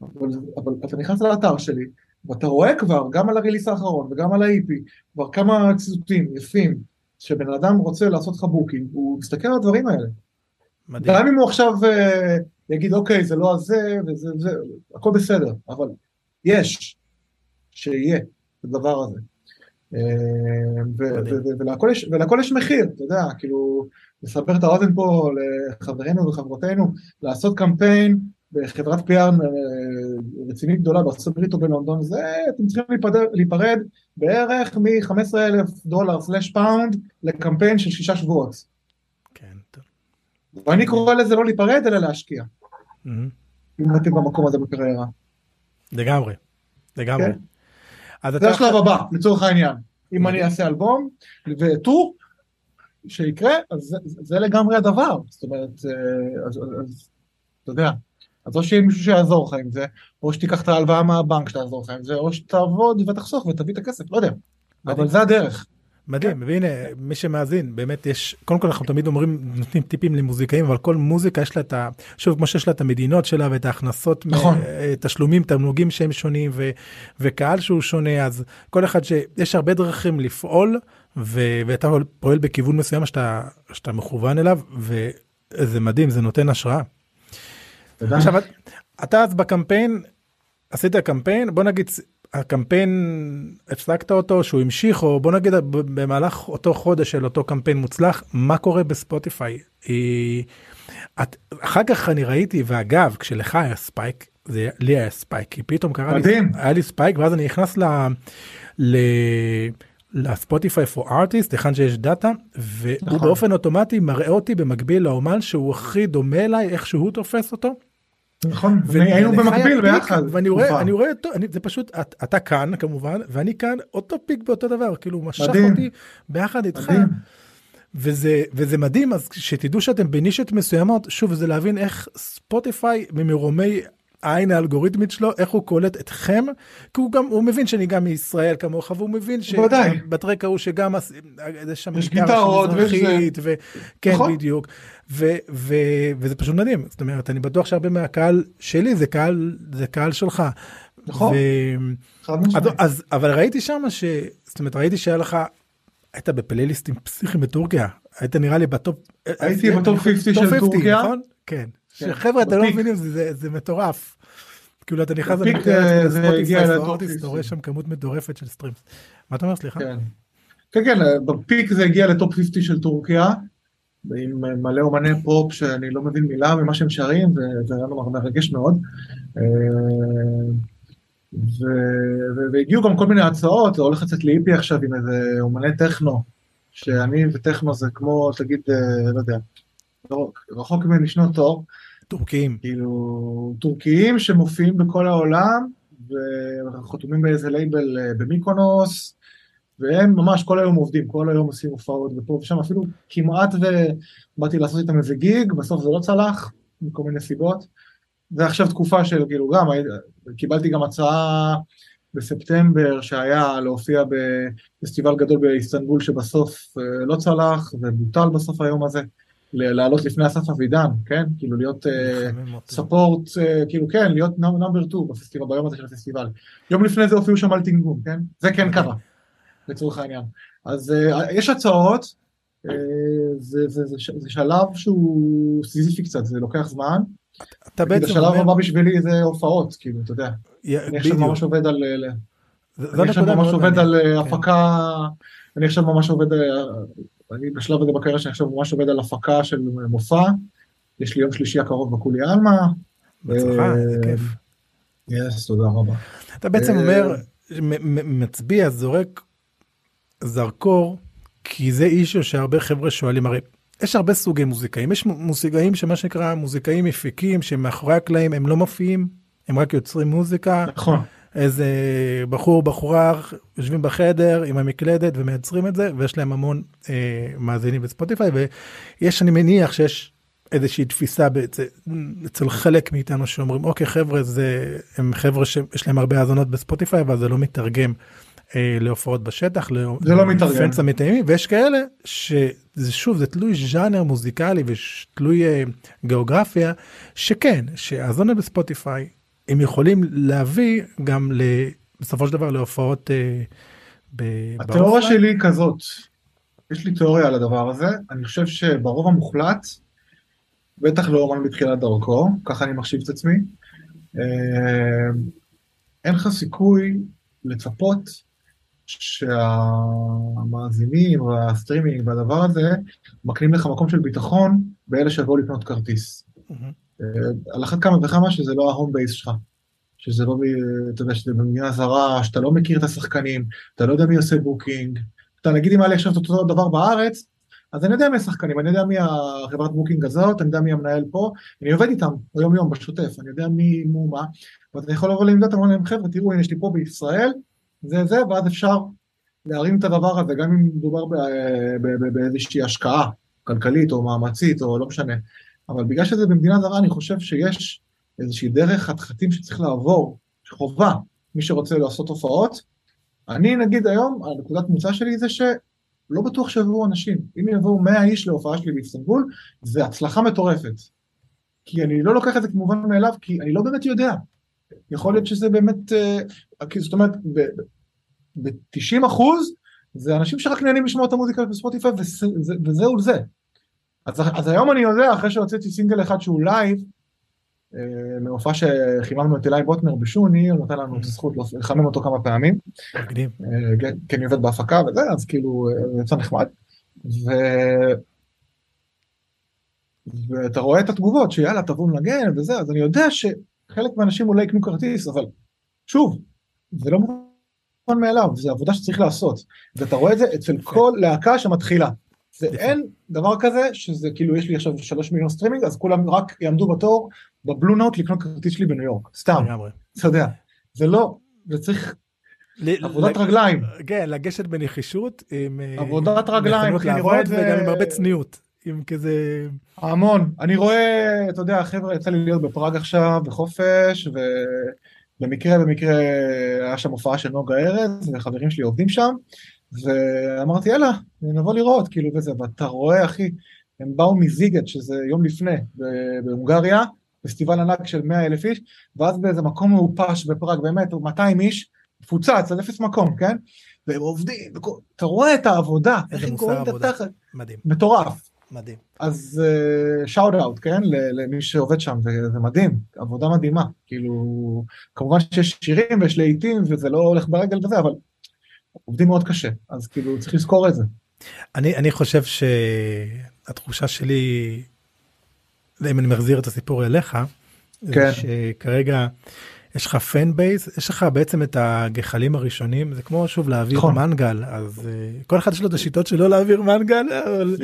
אבל, אבל אתה נכנס לאתר שלי, ואתה רואה כבר, גם על ה release האחרון וגם על ה-EP, כבר כמה ציטוטים יפים, שבן אדם רוצה לעשות לך booking, הוא מסתכל על הדברים האלה. מדהים. גם אם הוא עכשיו uh, יגיד, אוקיי, זה לא הזה, וזה, זה, הכל בסדר, אבל יש, שיהיה, הדבר הזה. אה, ולהכל יש מחיר, אתה יודע, כאילו, לספר את האוזן פה לחברינו וחברותינו, לעשות קמפיין בחברת PR רצינית גדולה בארצות הברית או בלונדון, זה אתם צריכים להיפרד, להיפרד בערך מ-15 אלף דולר slash pound לקמפיין של שישה שבועות. ואני קורא לזה לא להיפרד אלא להשקיע. אם אתם במקום הזה בקריירה. לגמרי, לגמרי. כן. זה השלב הבא, לצורך העניין. אם אני אעשה אלבום וטור שיקרה, אז זה, זה לגמרי הדבר. זאת אומרת, אה, אז אתה יודע, אז או שיהיה מישהו שיעזור לך עם זה, או שתיקח את ההלוואה מהבנק שתעזור לך עם זה, או שתעבוד ותחסוך ותביא את הכסף, לא יודע. אבל זה הדרך. מדהים, והנה, מי שמאזין, באמת יש, קודם כל אנחנו תמיד אומרים, נותנים טיפים למוזיקאים, אבל כל מוזיקה יש לה את ה... שוב, כמו שיש לה את המדינות שלה ואת ההכנסות, נכון. מ- אה, תשלומים, תמלוגים שהם שונים, ו, וקהל שהוא שונה, אז כל אחד ש... יש הרבה דרכים לפעול, ו, ואתה פועל בכיוון מסוים שאתה, שאתה מכוון אליו, וזה מדהים, זה נותן השראה. תודה. עכשיו, אתה אז בקמפיין, עשית קמפיין, בוא נגיד, הקמפיין, הפסקת אותו, שהוא המשיך, או בוא נגיד במהלך אותו חודש של אותו קמפיין מוצלח, מה קורה בספוטיפיי? היא... את, אחר כך אני ראיתי, ואגב, כשלך היה spike, זה לי היה spike, כי פתאום קרה מדהים. לי, היה לי spike, ואז אני נכנס ל... ל... ל-Spotify for artist, היכן שיש data, והוא נכון. באופן אוטומטי מראה אותי במקביל לאומן שהוא הכי דומה אליי, איך שהוא תופס אותו. נכון, היינו במקביל ביחד. ואני רואה, תקופה. אני רואה אותו, זה פשוט, את, אתה כאן כמובן, ואני כאן, אותו פיק באותו דבר, כאילו הוא משך. אותי ביחד איתך. וזה, וזה מדהים, אז שתדעו שאתם בנישות מסוימות, שוב, זה להבין איך ספוטיפיי ממרומי העין האלגוריתמית שלו, איך הוא קולט אתכם, כי הוא גם, הוא מבין שאני גם מישראל כמוך, והוא מבין. שבטרק ההוא שגם, יש שם גיטרות. מזרחית, ו... כן, נכון. בדיוק, ו, ו, וזה פשוט מדהים, זאת אומרת, אני בטוח שהרבה מהקהל שלי זה קהל, זה קהל שלך. נכון. ו... אז, אז, אבל ראיתי שם ש... זאת אומרת, ראיתי שהיה לך, היית בפלייליסטים פסיכיים בטורקיה, היית נראה לי ב top... הייתי ב top 50 top של טורקיה. נכון? כן. כן, חבר'ה, אתם לא. מבינים, זה, זה, זה מטורף. כאילו, אתה נכנס למקרה אה, זה אתה 50. רואה שם כמות מטורפת של streams. מה אתה אומר, סליחה? כן. כן, כן, ב peak זה הגיע ל top 50 של טורקיה, עם מלא אומני פופ שאני לא מבין מילה ממה שהם שרים, וזה היה נורא מרגש מאוד. אה, ו- והגיעו גם כל מיני הצעות, הולך לצאת לי EP עכשיו עם איזה אומני טכנו, שאני וטכנו זה כמו, תגיד, אה, לא יודע, רחוק ממני שנות אור, טורקיים. כאילו טורקיים שמופיעים בכל העולם וחתומים באיזה לייבל אה, במיקונוס והם ממש כל היום עובדים, כל היום עושים הופעות ופה ושם אפילו כמעט ובאתי לעשות איתם איזה גיג, בסוף זה לא צלח מכל מיני סיבות. זה עכשיו תקופה של כאילו גם, הי- קיבלתי גם הצעה בספטמבר שהיה להופיע בפסטיבל גדול באיסטנבול שבסוף אה, לא צלח ובוטל בסוף היום הזה. לעלות לפני אסף אבידן, כן? כאילו להיות מחמם אותי. ספורט, כאילו כן, להיות נאמבר 2 בפסטיבל, ביום הזה של הפסטיבל. יום לפני זה הופיעו שם על תינגום, כן? זה כן קרה, לצורך העניין. אז אה, יש הצעות, אה, זה, זה, זה, ש- זה שלב שהוא סיזיפי קצת, זה לוקח זמן. אתה נגיד, בעצם השלב הבא בשבילי זה הופעות, כאילו, אתה יודע. י- אני עכשיו ממש עובד על... אה, אני עכשיו ממש עובד על כן. הפקה, אני עכשיו ממש עובד, אני בשלב הזה בקריירה שאני עכשיו ממש עובד על הפקה של מופע, יש לי יום שלישי הקרוב בקולי עלמה. בהצלחה, איזה אה, כיף. יס, תודה רבה. אתה בעצם אה, אומר, מצביע, זורק זרקור, כי זה אישו שהרבה חבר'ה שואלים, הרי יש הרבה סוגי מוזיקאים, יש מו- מוזיקאים שמה שנקרא מוזיקאים מפיקים, שמאחורי הקלעים הם לא מופיעים, הם רק יוצרים מוזיקה, נכון, איזה בחור, בחורה יושבים בחדר עם המקלדת ומייצרים את זה, ויש להם המון אה, מאזינים בספוטיפיי, ויש, אני מניח שיש איזושהי תפיסה בעצם, אצל חלק מאיתנו שאומרים, אוקיי חבר'ה, זה, הם חבר'ה שיש להם הרבה האזנות בספוטיפיי, אבל זה לא מתרגם אה, להופעות בשטח, זה לא מתרגם. לפנס המתאימים, ויש כאלה שזה שוב, זה תלוי ז'אנר מוזיקלי ותלוי אה, גיאוגרפיה, שכן, שהאזונות בספוטיפיי, הם יכולים להביא גם ל, בסופו של דבר להופעות אה, ב- התיאוריה ב offline. שלי היא כזאת, יש לי תיאוריה על הדבר הזה, אני חושב שברוב המוחלט, בטח לא אומן בתחילת דרכו, ככה אני מחשיב את עצמי, אה, אין לך סיכוי לצפות שהמאזינים והסטרימינג והדבר הזה מקנים לך מקום של ביטחון באלה שיבואו לקנות כרטיס. מהמם. על אחת כמה וכמה שזה לא ה home base שלך. שזה לא, אתה יודע, שזה במדינה זרה, שאתה לא מכיר את השחקנים, אתה לא יודע מי עושה booking. אתה נגיד אם היה לי עכשיו אותו דבר בארץ, אז אני יודע מי השחקנים, אני יודע מי החברת booking הזאת, אני יודע מי המנהל פה, אני עובד איתם ביום יום בשוטף, אני יודע מי ומה, ואתה יכול לבוא לעמדת, אומר להם חבר'ה, תראו, הנה יש לי פה בישראל, זה זה, ואז אפשר להרים את הדבר הזה, גם אם מדובר באיזושהי השקעה כלכלית או מאמצית או לא משנה. אבל בגלל שזה במדינה זרה, אני חושב שיש איזושהי דרך חתחתים שצריך לעבור, חובה, מי שרוצה לעשות הופעות. אני נגיד היום, הנקודת מוצא שלי זה שלא בטוח שיבואו אנשים. אם יבואו 100 איש להופעה שלי באיסטנבול, זה הצלחה מטורפת. כי אני לא לוקח את זה כמובן מאליו, כי אני לא באמת יודע. יכול להיות שזה באמת, אה, זאת אומרת, ב-90 אחוז זה אנשים שרק נהנים לשמוע את המוזיקה בספוטיפיי וזהו זה. אז, אז היום אני יודע, אחרי שהוצאתי סינגל אחד שהוא לייב, אה, מהופעה שחיממנו את אלי בוטנר בשוני, הוא נתן לנו את הזכות לחמם אותו כמה פעמים. מגניב. אה, כי אני עובד בהפקה וזה, אז כאילו, זה יצא נחמד. ו... ואתה רואה את התגובות, שיאללה, תבואו לנגן וזה, אז אני יודע שחלק מהאנשים אולי יקנו כרטיס, אבל שוב, זה לא מובן מאליו, זו עבודה שצריך לעשות. ואתה רואה את זה אצל כל להקה שמתחילה. זה אין דבר כזה שזה כאילו יש לי עכשיו שלוש מיליון סטרימינג אז כולם רק יעמדו בתור ב-Blue Note לקנות כרטיס שלי בניו יורק. סתם. אתה יודע זה לא זה צריך עבודת רגליים. כן לגשת בנחישות עם אה, עבודת רגליים אני רואה את זה וגם עם הרבה צניעות עם כזה המון. אני רואה אתה יודע חבר'ה יצא לי להיות בפראג עכשיו בחופש ובמקרה במקרה היה שם הופעה של נוגה ארז וחברים שלי עובדים שם ואמרתי יאללה נבוא לראות כאילו וזה ואתה רואה אחי הם באו מזיגט שזה יום לפני בהונגריה פסטיבל ענק של 100 אלף איש ואז באיזה מקום מעופש בפראג באמת 200 איש מפוצץ על אפס מקום כן? והם עובדים אתה רואה את העבודה איך הם קוראים את התחת מדהים. מטורף. מדהים. אז שאוט uh, אאוט כן למי שעובד שם זה מדהים עבודה מדהימה כאילו כמובן שיש שירים ויש להיטים וזה לא הולך ברגל וזה אבל עובדים מאוד קשה אז כאילו צריך לזכור את זה. אני אני חושב שהתחושה שלי אם אני מחזיר את הסיפור אליך כן. שכרגע יש לך פן בייס יש לך בעצם את הגחלים הראשונים זה כמו שוב להעביר נכון. מנגל אז uh, כל אחד יש לו את השיטות שלו להעביר מנגל אבל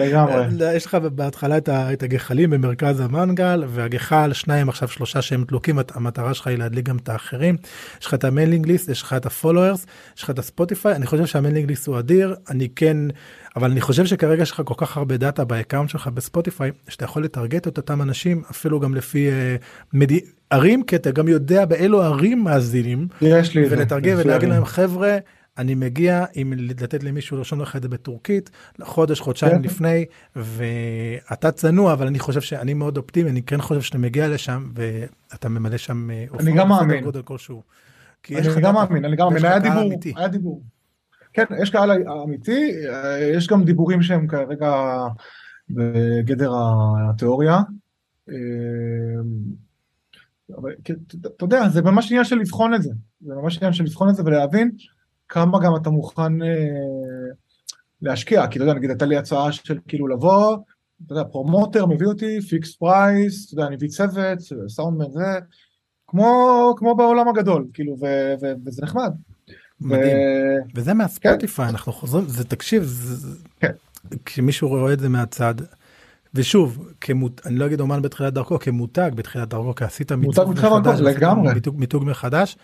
uh, יש לך בהתחלה את, ה, את הגחלים במרכז המנגל והגחל שניים עכשיו שלושה שהם דלוקים המטרה שלך היא להדליק גם את האחרים יש לך את ה mailing list יש לך את ה followers יש לך את הספוטיפיי אני חושב שה mailing list הוא אדיר אני כן אבל אני חושב שכרגע יש לך כל כך הרבה data ב account שלך בספוטיפיי שאתה יכול לטרגט את אותם אנשים אפילו גם לפי uh, מדי... ערים כי אתה גם יודע באילו ערים מאזינים יש לי ולתרגם ולהגיד להם חבר'ה אני מגיע עם לתת למישהו לרשום לך את זה בטורקית חודש חודשיים כן. לפני ואתה צנוע אבל אני חושב שאני מאוד אופטימי אני כן חושב שאתה מגיע לשם ואתה ממלא שם אה, אני גם מאמין. אני גם מאמין אני גם מאמין היה דיבור היה דיבור. כן יש קהל אמיתי יש גם דיבורים שהם כרגע בגדר התיאוריה. אבל אתה יודע, זה ממש עניין של לבחון את זה. זה ממש עניין של לבחון את זה ולהבין כמה גם אתה מוכן אה, להשקיע. כי אתה יודע, נגיד הייתה לי הצעה של כאילו לבוא, אתה יודע, promoter מביא אותי, fixed price, אתה יודע, אני מביא צוות, סאונדמן זה, כמו, כמו בעולם הגדול, כאילו, ו, ו, וזה נחמד. מדהים. ו... וזה מהספוטיפיי, כן. אנחנו חוזרים, זה תקשיב, זה, כן. כשמישהו רואה את זה מהצד, ושוב, כמות, אני לא אגיד אומן בתחילת דרכו, כמותג בתחילת דרכו, כי עשית מיתוג מחדש. מיתוג, מיתוג מחדש,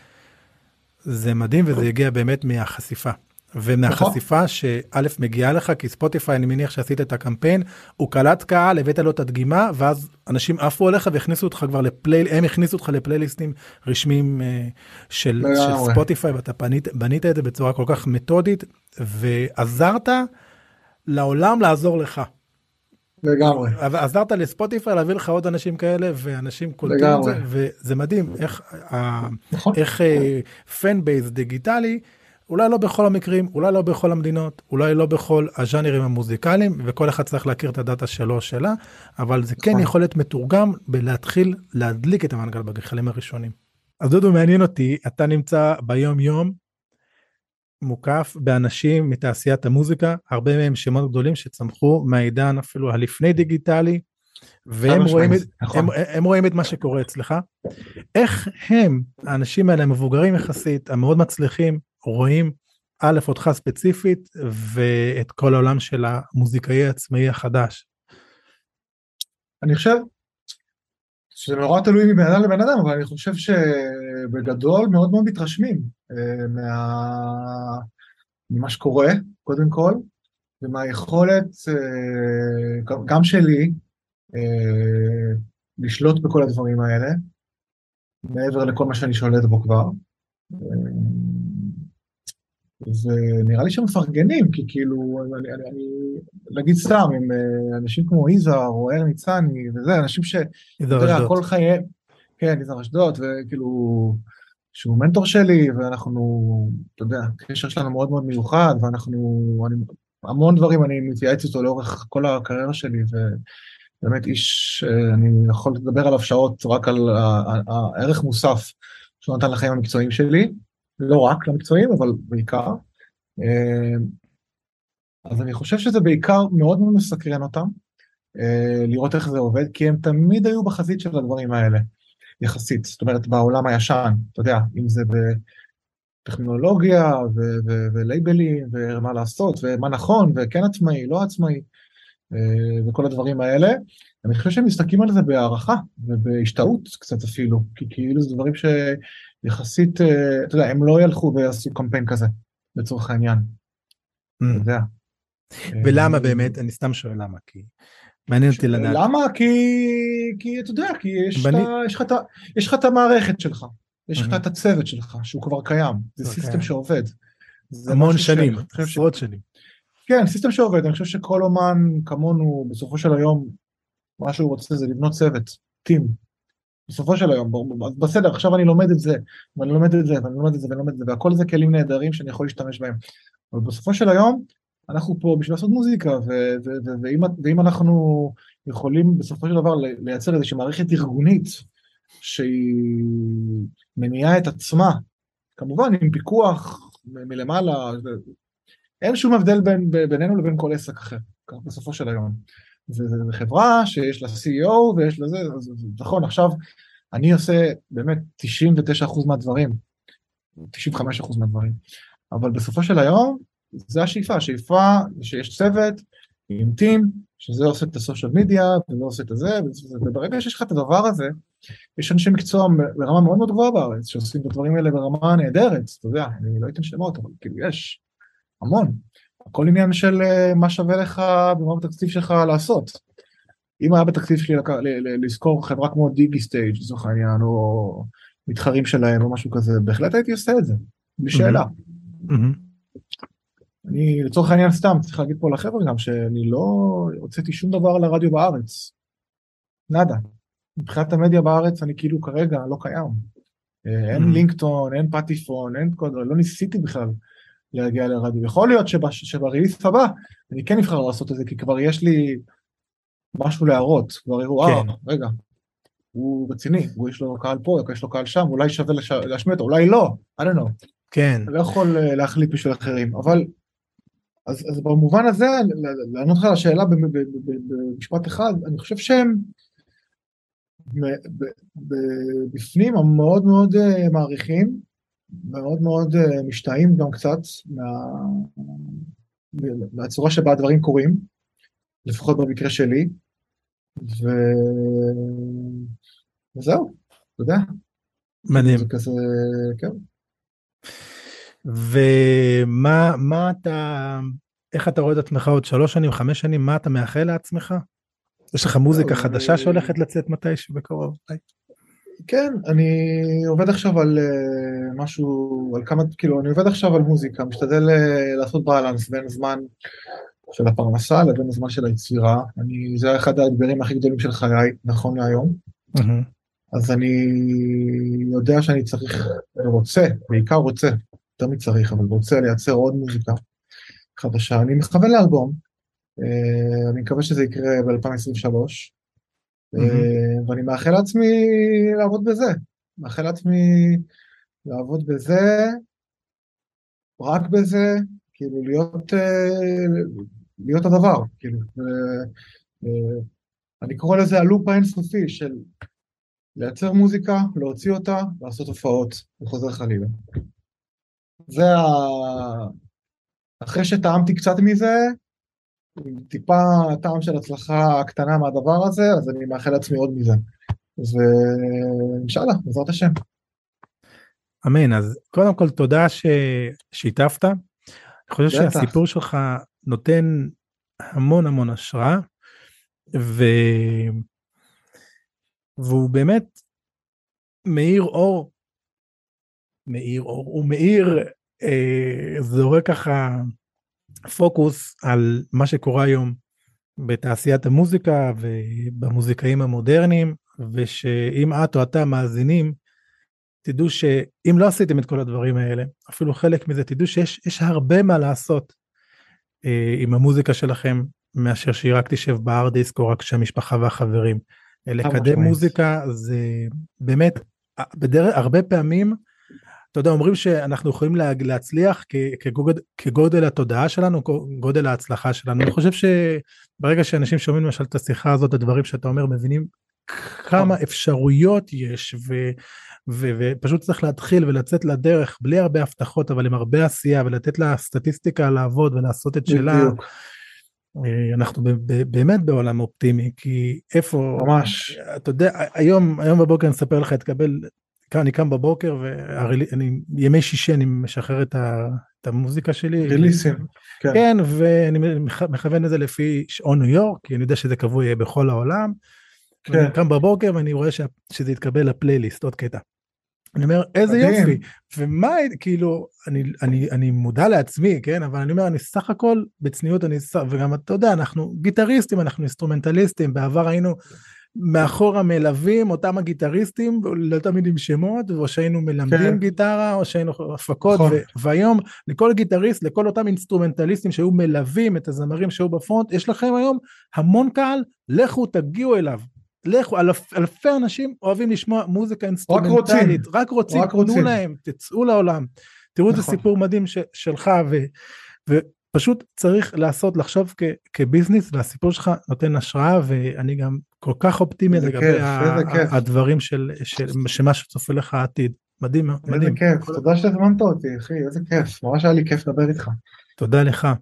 זה מדהים וזה הגיע באמת מהחשיפה. ומהחשיפה נכון. שא' מגיעה לך כי ספוטיפיי אני מניח שעשית את הקמפיין הוא קלט קהל הבאת לו את הדגימה ואז אנשים עפו עליך והכניסו אותך כבר לפלייל הם הכניסו אותך לפלייליסטים רשמיים uh, של, של ספוטיפיי ואתה בנית, בנית את זה בצורה כל כך מתודית ועזרת לעולם לעזור לך. לגמרי. עזרת לספוטיפיי להביא לך עוד אנשים כאלה ואנשים קולטים את זה וזה מדהים איך נכון. איך fan base דיגיטלי אולי לא בכל המקרים אולי לא בכל המדינות אולי לא בכל הז'אנרים המוזיקליים וכל אחד צריך להכיר את ה data שלו או שלה אבל זה כן נכון. יכול להיות מתורגם בלהתחיל להדליק את המנגל בגחלים הראשונים. אז דודו מעניין אותי אתה נמצא ביום יום מוקף באנשים מתעשיית המוזיקה, הרבה מהם שמות גדולים שצמחו מהעידן אפילו הלפני דיגיטלי, והם רואים, את, נכון. הם, הם רואים את מה שקורה אצלך. איך הם, האנשים האלה המבוגרים יחסית, המאוד מצליחים, רואים א', אותך ספציפית, ואת כל העולם של המוזיקאי העצמאי החדש? אני חושב שזה נורא תלוי מבן אדם לבן אדם, אבל אני חושב שבגדול מאוד מאוד מתרשמים אה, מה... ממה שקורה, קודם כל, ומהיכולת אה, גם שלי אה, לשלוט בכל הדברים האלה, מעבר לכל מה שאני שולט בו כבר. ונראה לי שמפרגנים, כי כאילו, אני, אני, אני נגיד סתם, עם אה, אנשים כמו יזהר או ער ניצני וזה, אנשים ש... יזהר אשדוד. כל חייהם, כן, יזהר אשדוד, וכאילו, שהוא מנטור שלי, ואנחנו, אתה יודע, הקשר שלנו מאוד מאוד מיוחד, ואנחנו, אני, המון דברים אני מתייעץ איתו לאורך כל הקריירה שלי, ובאמת איש, אה, אני יכול לדבר עליו שעות רק על הערך מוסף שהוא נתן לחיים המקצועיים שלי. לא רק למקצועיים, אבל בעיקר. אה, אז אני חושב שזה בעיקר מאוד מאוד מסקרן אותם, אה, לראות איך זה עובד, כי הם תמיד היו בחזית של הדברים האלה, יחסית. זאת אומרת, בעולם הישן, אתה יודע, אם זה בטכנולוגיה ולייבלים, ומה לעשות, ומה נכון, וכן עצמאי, לא עצמאי, אה, וכל הדברים האלה. אני חושב שהם מסתכלים על זה בהערכה ובהשתאות קצת אפילו, כי כאילו זה דברים ש... יחסית, אה, אתה יודע, הם לא ילכו ויעשו קמפיין כזה, לצורך העניין. Mm. אתה יודע. ולמה אה, באמת? אני סתם שואל למה, כי מעניין אותי לדעת. למה? כי, כי אתה יודע, כי יש, לך, את המערכת שלך, יש לך mm-hmm. את הצוות שלך, שהוא כבר קיים, זה system שעובד. המון שנים, עשרות שנים. כן, system שעובד, אני חושב שכל אומן כמונו, בסופו של היום, מה שהוא רוצה זה לבנות צוות, team, בסופו של היום, בסדר, עכשיו אני לומד את זה, ואני לומד את זה, ואני לומד את זה, ואני לומד את זה, והכל זה כלים נהדרים שאני יכול להשתמש בהם. אבל בסופו של היום, אנחנו פה בשביל לעשות מוזיקה, ואם, ואם אנחנו יכולים בסופו של דבר לייצר איזושהי מערכת ארגונית שהיא מניעה את עצמה, כמובן עם פיקוח מלמעלה, אין שום הבדל בין, בינינו לבין כל עסק אחר, בסופו של היום. זה, זה, זה חברה שיש לה CEO ויש לה זה, אז נכון, עכשיו אני עושה באמת 99% מהדברים, 95% מהדברים, אבל בסופו של היום זה השאיפה, השאיפה שיש צוות עם טים, שזה עושה את הסושיאל מדיה, וזה עושה את הזה, וברגע שיש לך את הדבר הזה, יש אנשי מקצוע ברמה מאוד מאוד גבוהה בארץ, שעושים את הדברים האלה ברמה נהדרת, אתה יודע, אני לא אתן שמות, אבל כאילו יש, המון. הכל עניין של אה, מה שווה לך ומה בתקציב שלך לעשות. אם היה בתקציב שלי לזכור חברה כמו דיגי סטייג' לצורך העניין, או מתחרים שלהם או משהו כזה, בהחלט הייתי עושה את זה, בלי שאלה. אני לצורך העניין סתם צריך להגיד פה לחבר'ה גם שאני לא הוצאתי שום דבר לרדיו בארץ. נאדה. מבחינת המדיה בארץ אני כאילו כרגע לא קיים. אה, אין לינקטון, אין פטיפון, אין לא ניסיתי בכלל. להגיע לרדיו. יכול להיות שבריליס הבא אני כן אבחר לעשות את זה, כי כבר יש לי משהו להראות, כבר יראו, אה, כן. רגע, הוא רציני, הוא יש לו קהל פה, יש לו קהל שם, אולי שווה לש... להשמיע אותו, אולי לא, I don't know. כן. אני לא יכול אה, להחליט בשביל אחרים, אבל אז, אז במובן הזה, לענות לך על השאלה במשפט אחד, אני חושב שהם בפנים הם מאוד מאוד אה, מעריכים מאוד מאוד אה, משתאים גם קצת מה... מהצורה שבה הדברים קורים, לפחות במקרה שלי, ו... וזהו, אתה יודע. מדהים. זה כזה, כן. ומה מה אתה, איך אתה רואה את עצמך עוד שלוש שנים, חמש שנים, מה אתה מאחל לעצמך? יש לך מוזיקה חדשה שהולכת לצאת מתישהו בקרוב? כן, אני עובד עכשיו על uh, משהו, על כמה, כאילו, אני עובד עכשיו על מוזיקה, משתדל uh, לעשות בלנס בין זמן של הפרנסה לבין הזמן של היצירה. אני, זה אחד האתגרים הכי גדולים של חיי, נכון להיום. Mm-hmm. אז אני יודע שאני צריך, רוצה, בעיקר רוצה, יותר מצריך, אבל רוצה לייצר עוד מוזיקה חדשה. אני מכוון לאלבום, uh, אני מקווה שזה יקרה ב-2023. ואני מאחל לעצמי לעבוד בזה, מאחל לעצמי לעבוד בזה, רק בזה, כאילו להיות, אה, להיות הדבר, כאילו, אני קורא לזה הלופ האינסופי של לייצר מוזיקה, להוציא אותה, לעשות הופעות, וחוזר חלילה. זה ה... אחרי שטעמתי קצת מזה, עם טיפה טעם של הצלחה קטנה מהדבר הזה, אז אני מאחל לעצמי עוד מזה. ואינשאללה, בעזרת השם. אמן, אז קודם כל תודה ששיתפת. אני חושב בטח. שהסיפור שלך נותן המון המון השראה, ו... והוא באמת מאיר אור, מאיר אור, הוא מאיר, אה, זורק ככה פוקוס על מה שקורה היום בתעשיית המוזיקה ובמוזיקאים המודרניים, ושאם את או אתה מאזינים, תדעו שאם לא עשיתם את כל הדברים האלה, אפילו חלק מזה, תדעו שיש יש הרבה מה לעשות אה, עם המוזיקה שלכם, מאשר שהיא רק תשב בהארד דיסק או רק שהמשפחה והחברים. אה, לקדם. מוזיקה זה באמת, אה, בדרך, הרבה פעמים, אתה יודע, אומרים שאנחנו יכולים לה, להצליח כגודל, כגודל התודעה שלנו, גודל ההצלחה שלנו. אני חושב שברגע שאנשים שומעים למשל את השיחה הזאת, הדברים שאתה אומר, מבינים כמה אפשרויות יש, ו, ו, ופשוט צריך להתחיל ולצאת לדרך בלי הרבה הבטחות, אבל עם הרבה עשייה, ולתת לסטטיסטיקה לעבוד ולעשות את שלה. בדיוק. אה, אנחנו באמת בעולם אופטימי, כי איפה, ממש. אתה יודע, היום, היום בבוקר אני אספר לך, אתקבל, כאן אני קם בבוקר ואני, ימי שישי אני משחרר את, ה, את המוזיקה שלי. ריליסים. כן. כן, ואני מכ- מכוון לזה לפי שעון ניו יורק, כי אני יודע שזה קבוע יהיה בכל העולם. כן. ואני קם בבוקר ואני רואה שה- שזה יתקבל לפלייליסט, עוד קטע. אני אומר, איזה מדהים. יופי, ומה, כאילו, אני, אני, אני מודע לעצמי, כן, אבל אני אומר, אני סך הכל, בצניעות, אני, וגם אתה יודע, אנחנו גיטריסטים, אנחנו אינסטרומנטליסטים, בעבר היינו מאחורה מלווים אותם הגיטריסטים, לא תמיד עם שמות, או שהיינו מלמדים כן. גיטרה, או שהיינו הפקות, נכון. ו- והיום לכל גיטריסט, לכל אותם אינסטרומנטליסטים שהיו מלווים את הזמרים שהיו ב front, יש לכם היום המון קהל, לכו תגיעו אליו. לכו, אלפ, אלפי אנשים אוהבים לשמוע מוזיקה אינסטרומנטלית, רק רוצים, רק תנו רוצים. להם, תצאו לעולם, תראו איזה נכון. סיפור מדהים ש, שלך, ו, ופשוט צריך לעשות, לחשוב כ, כ business, והסיפור שלך נותן השראה, ואני גם כל כך אופטימי איזה לגבי כיף, ה, איזה כיף. הדברים של, של, שמה שצופה לך העתיד. מדהים, איזה מדהים. כיף, תודה שהזמנת אותי, אחי, איזה כיף. ממש היה לי כיף לדבר איתך. תודה לך.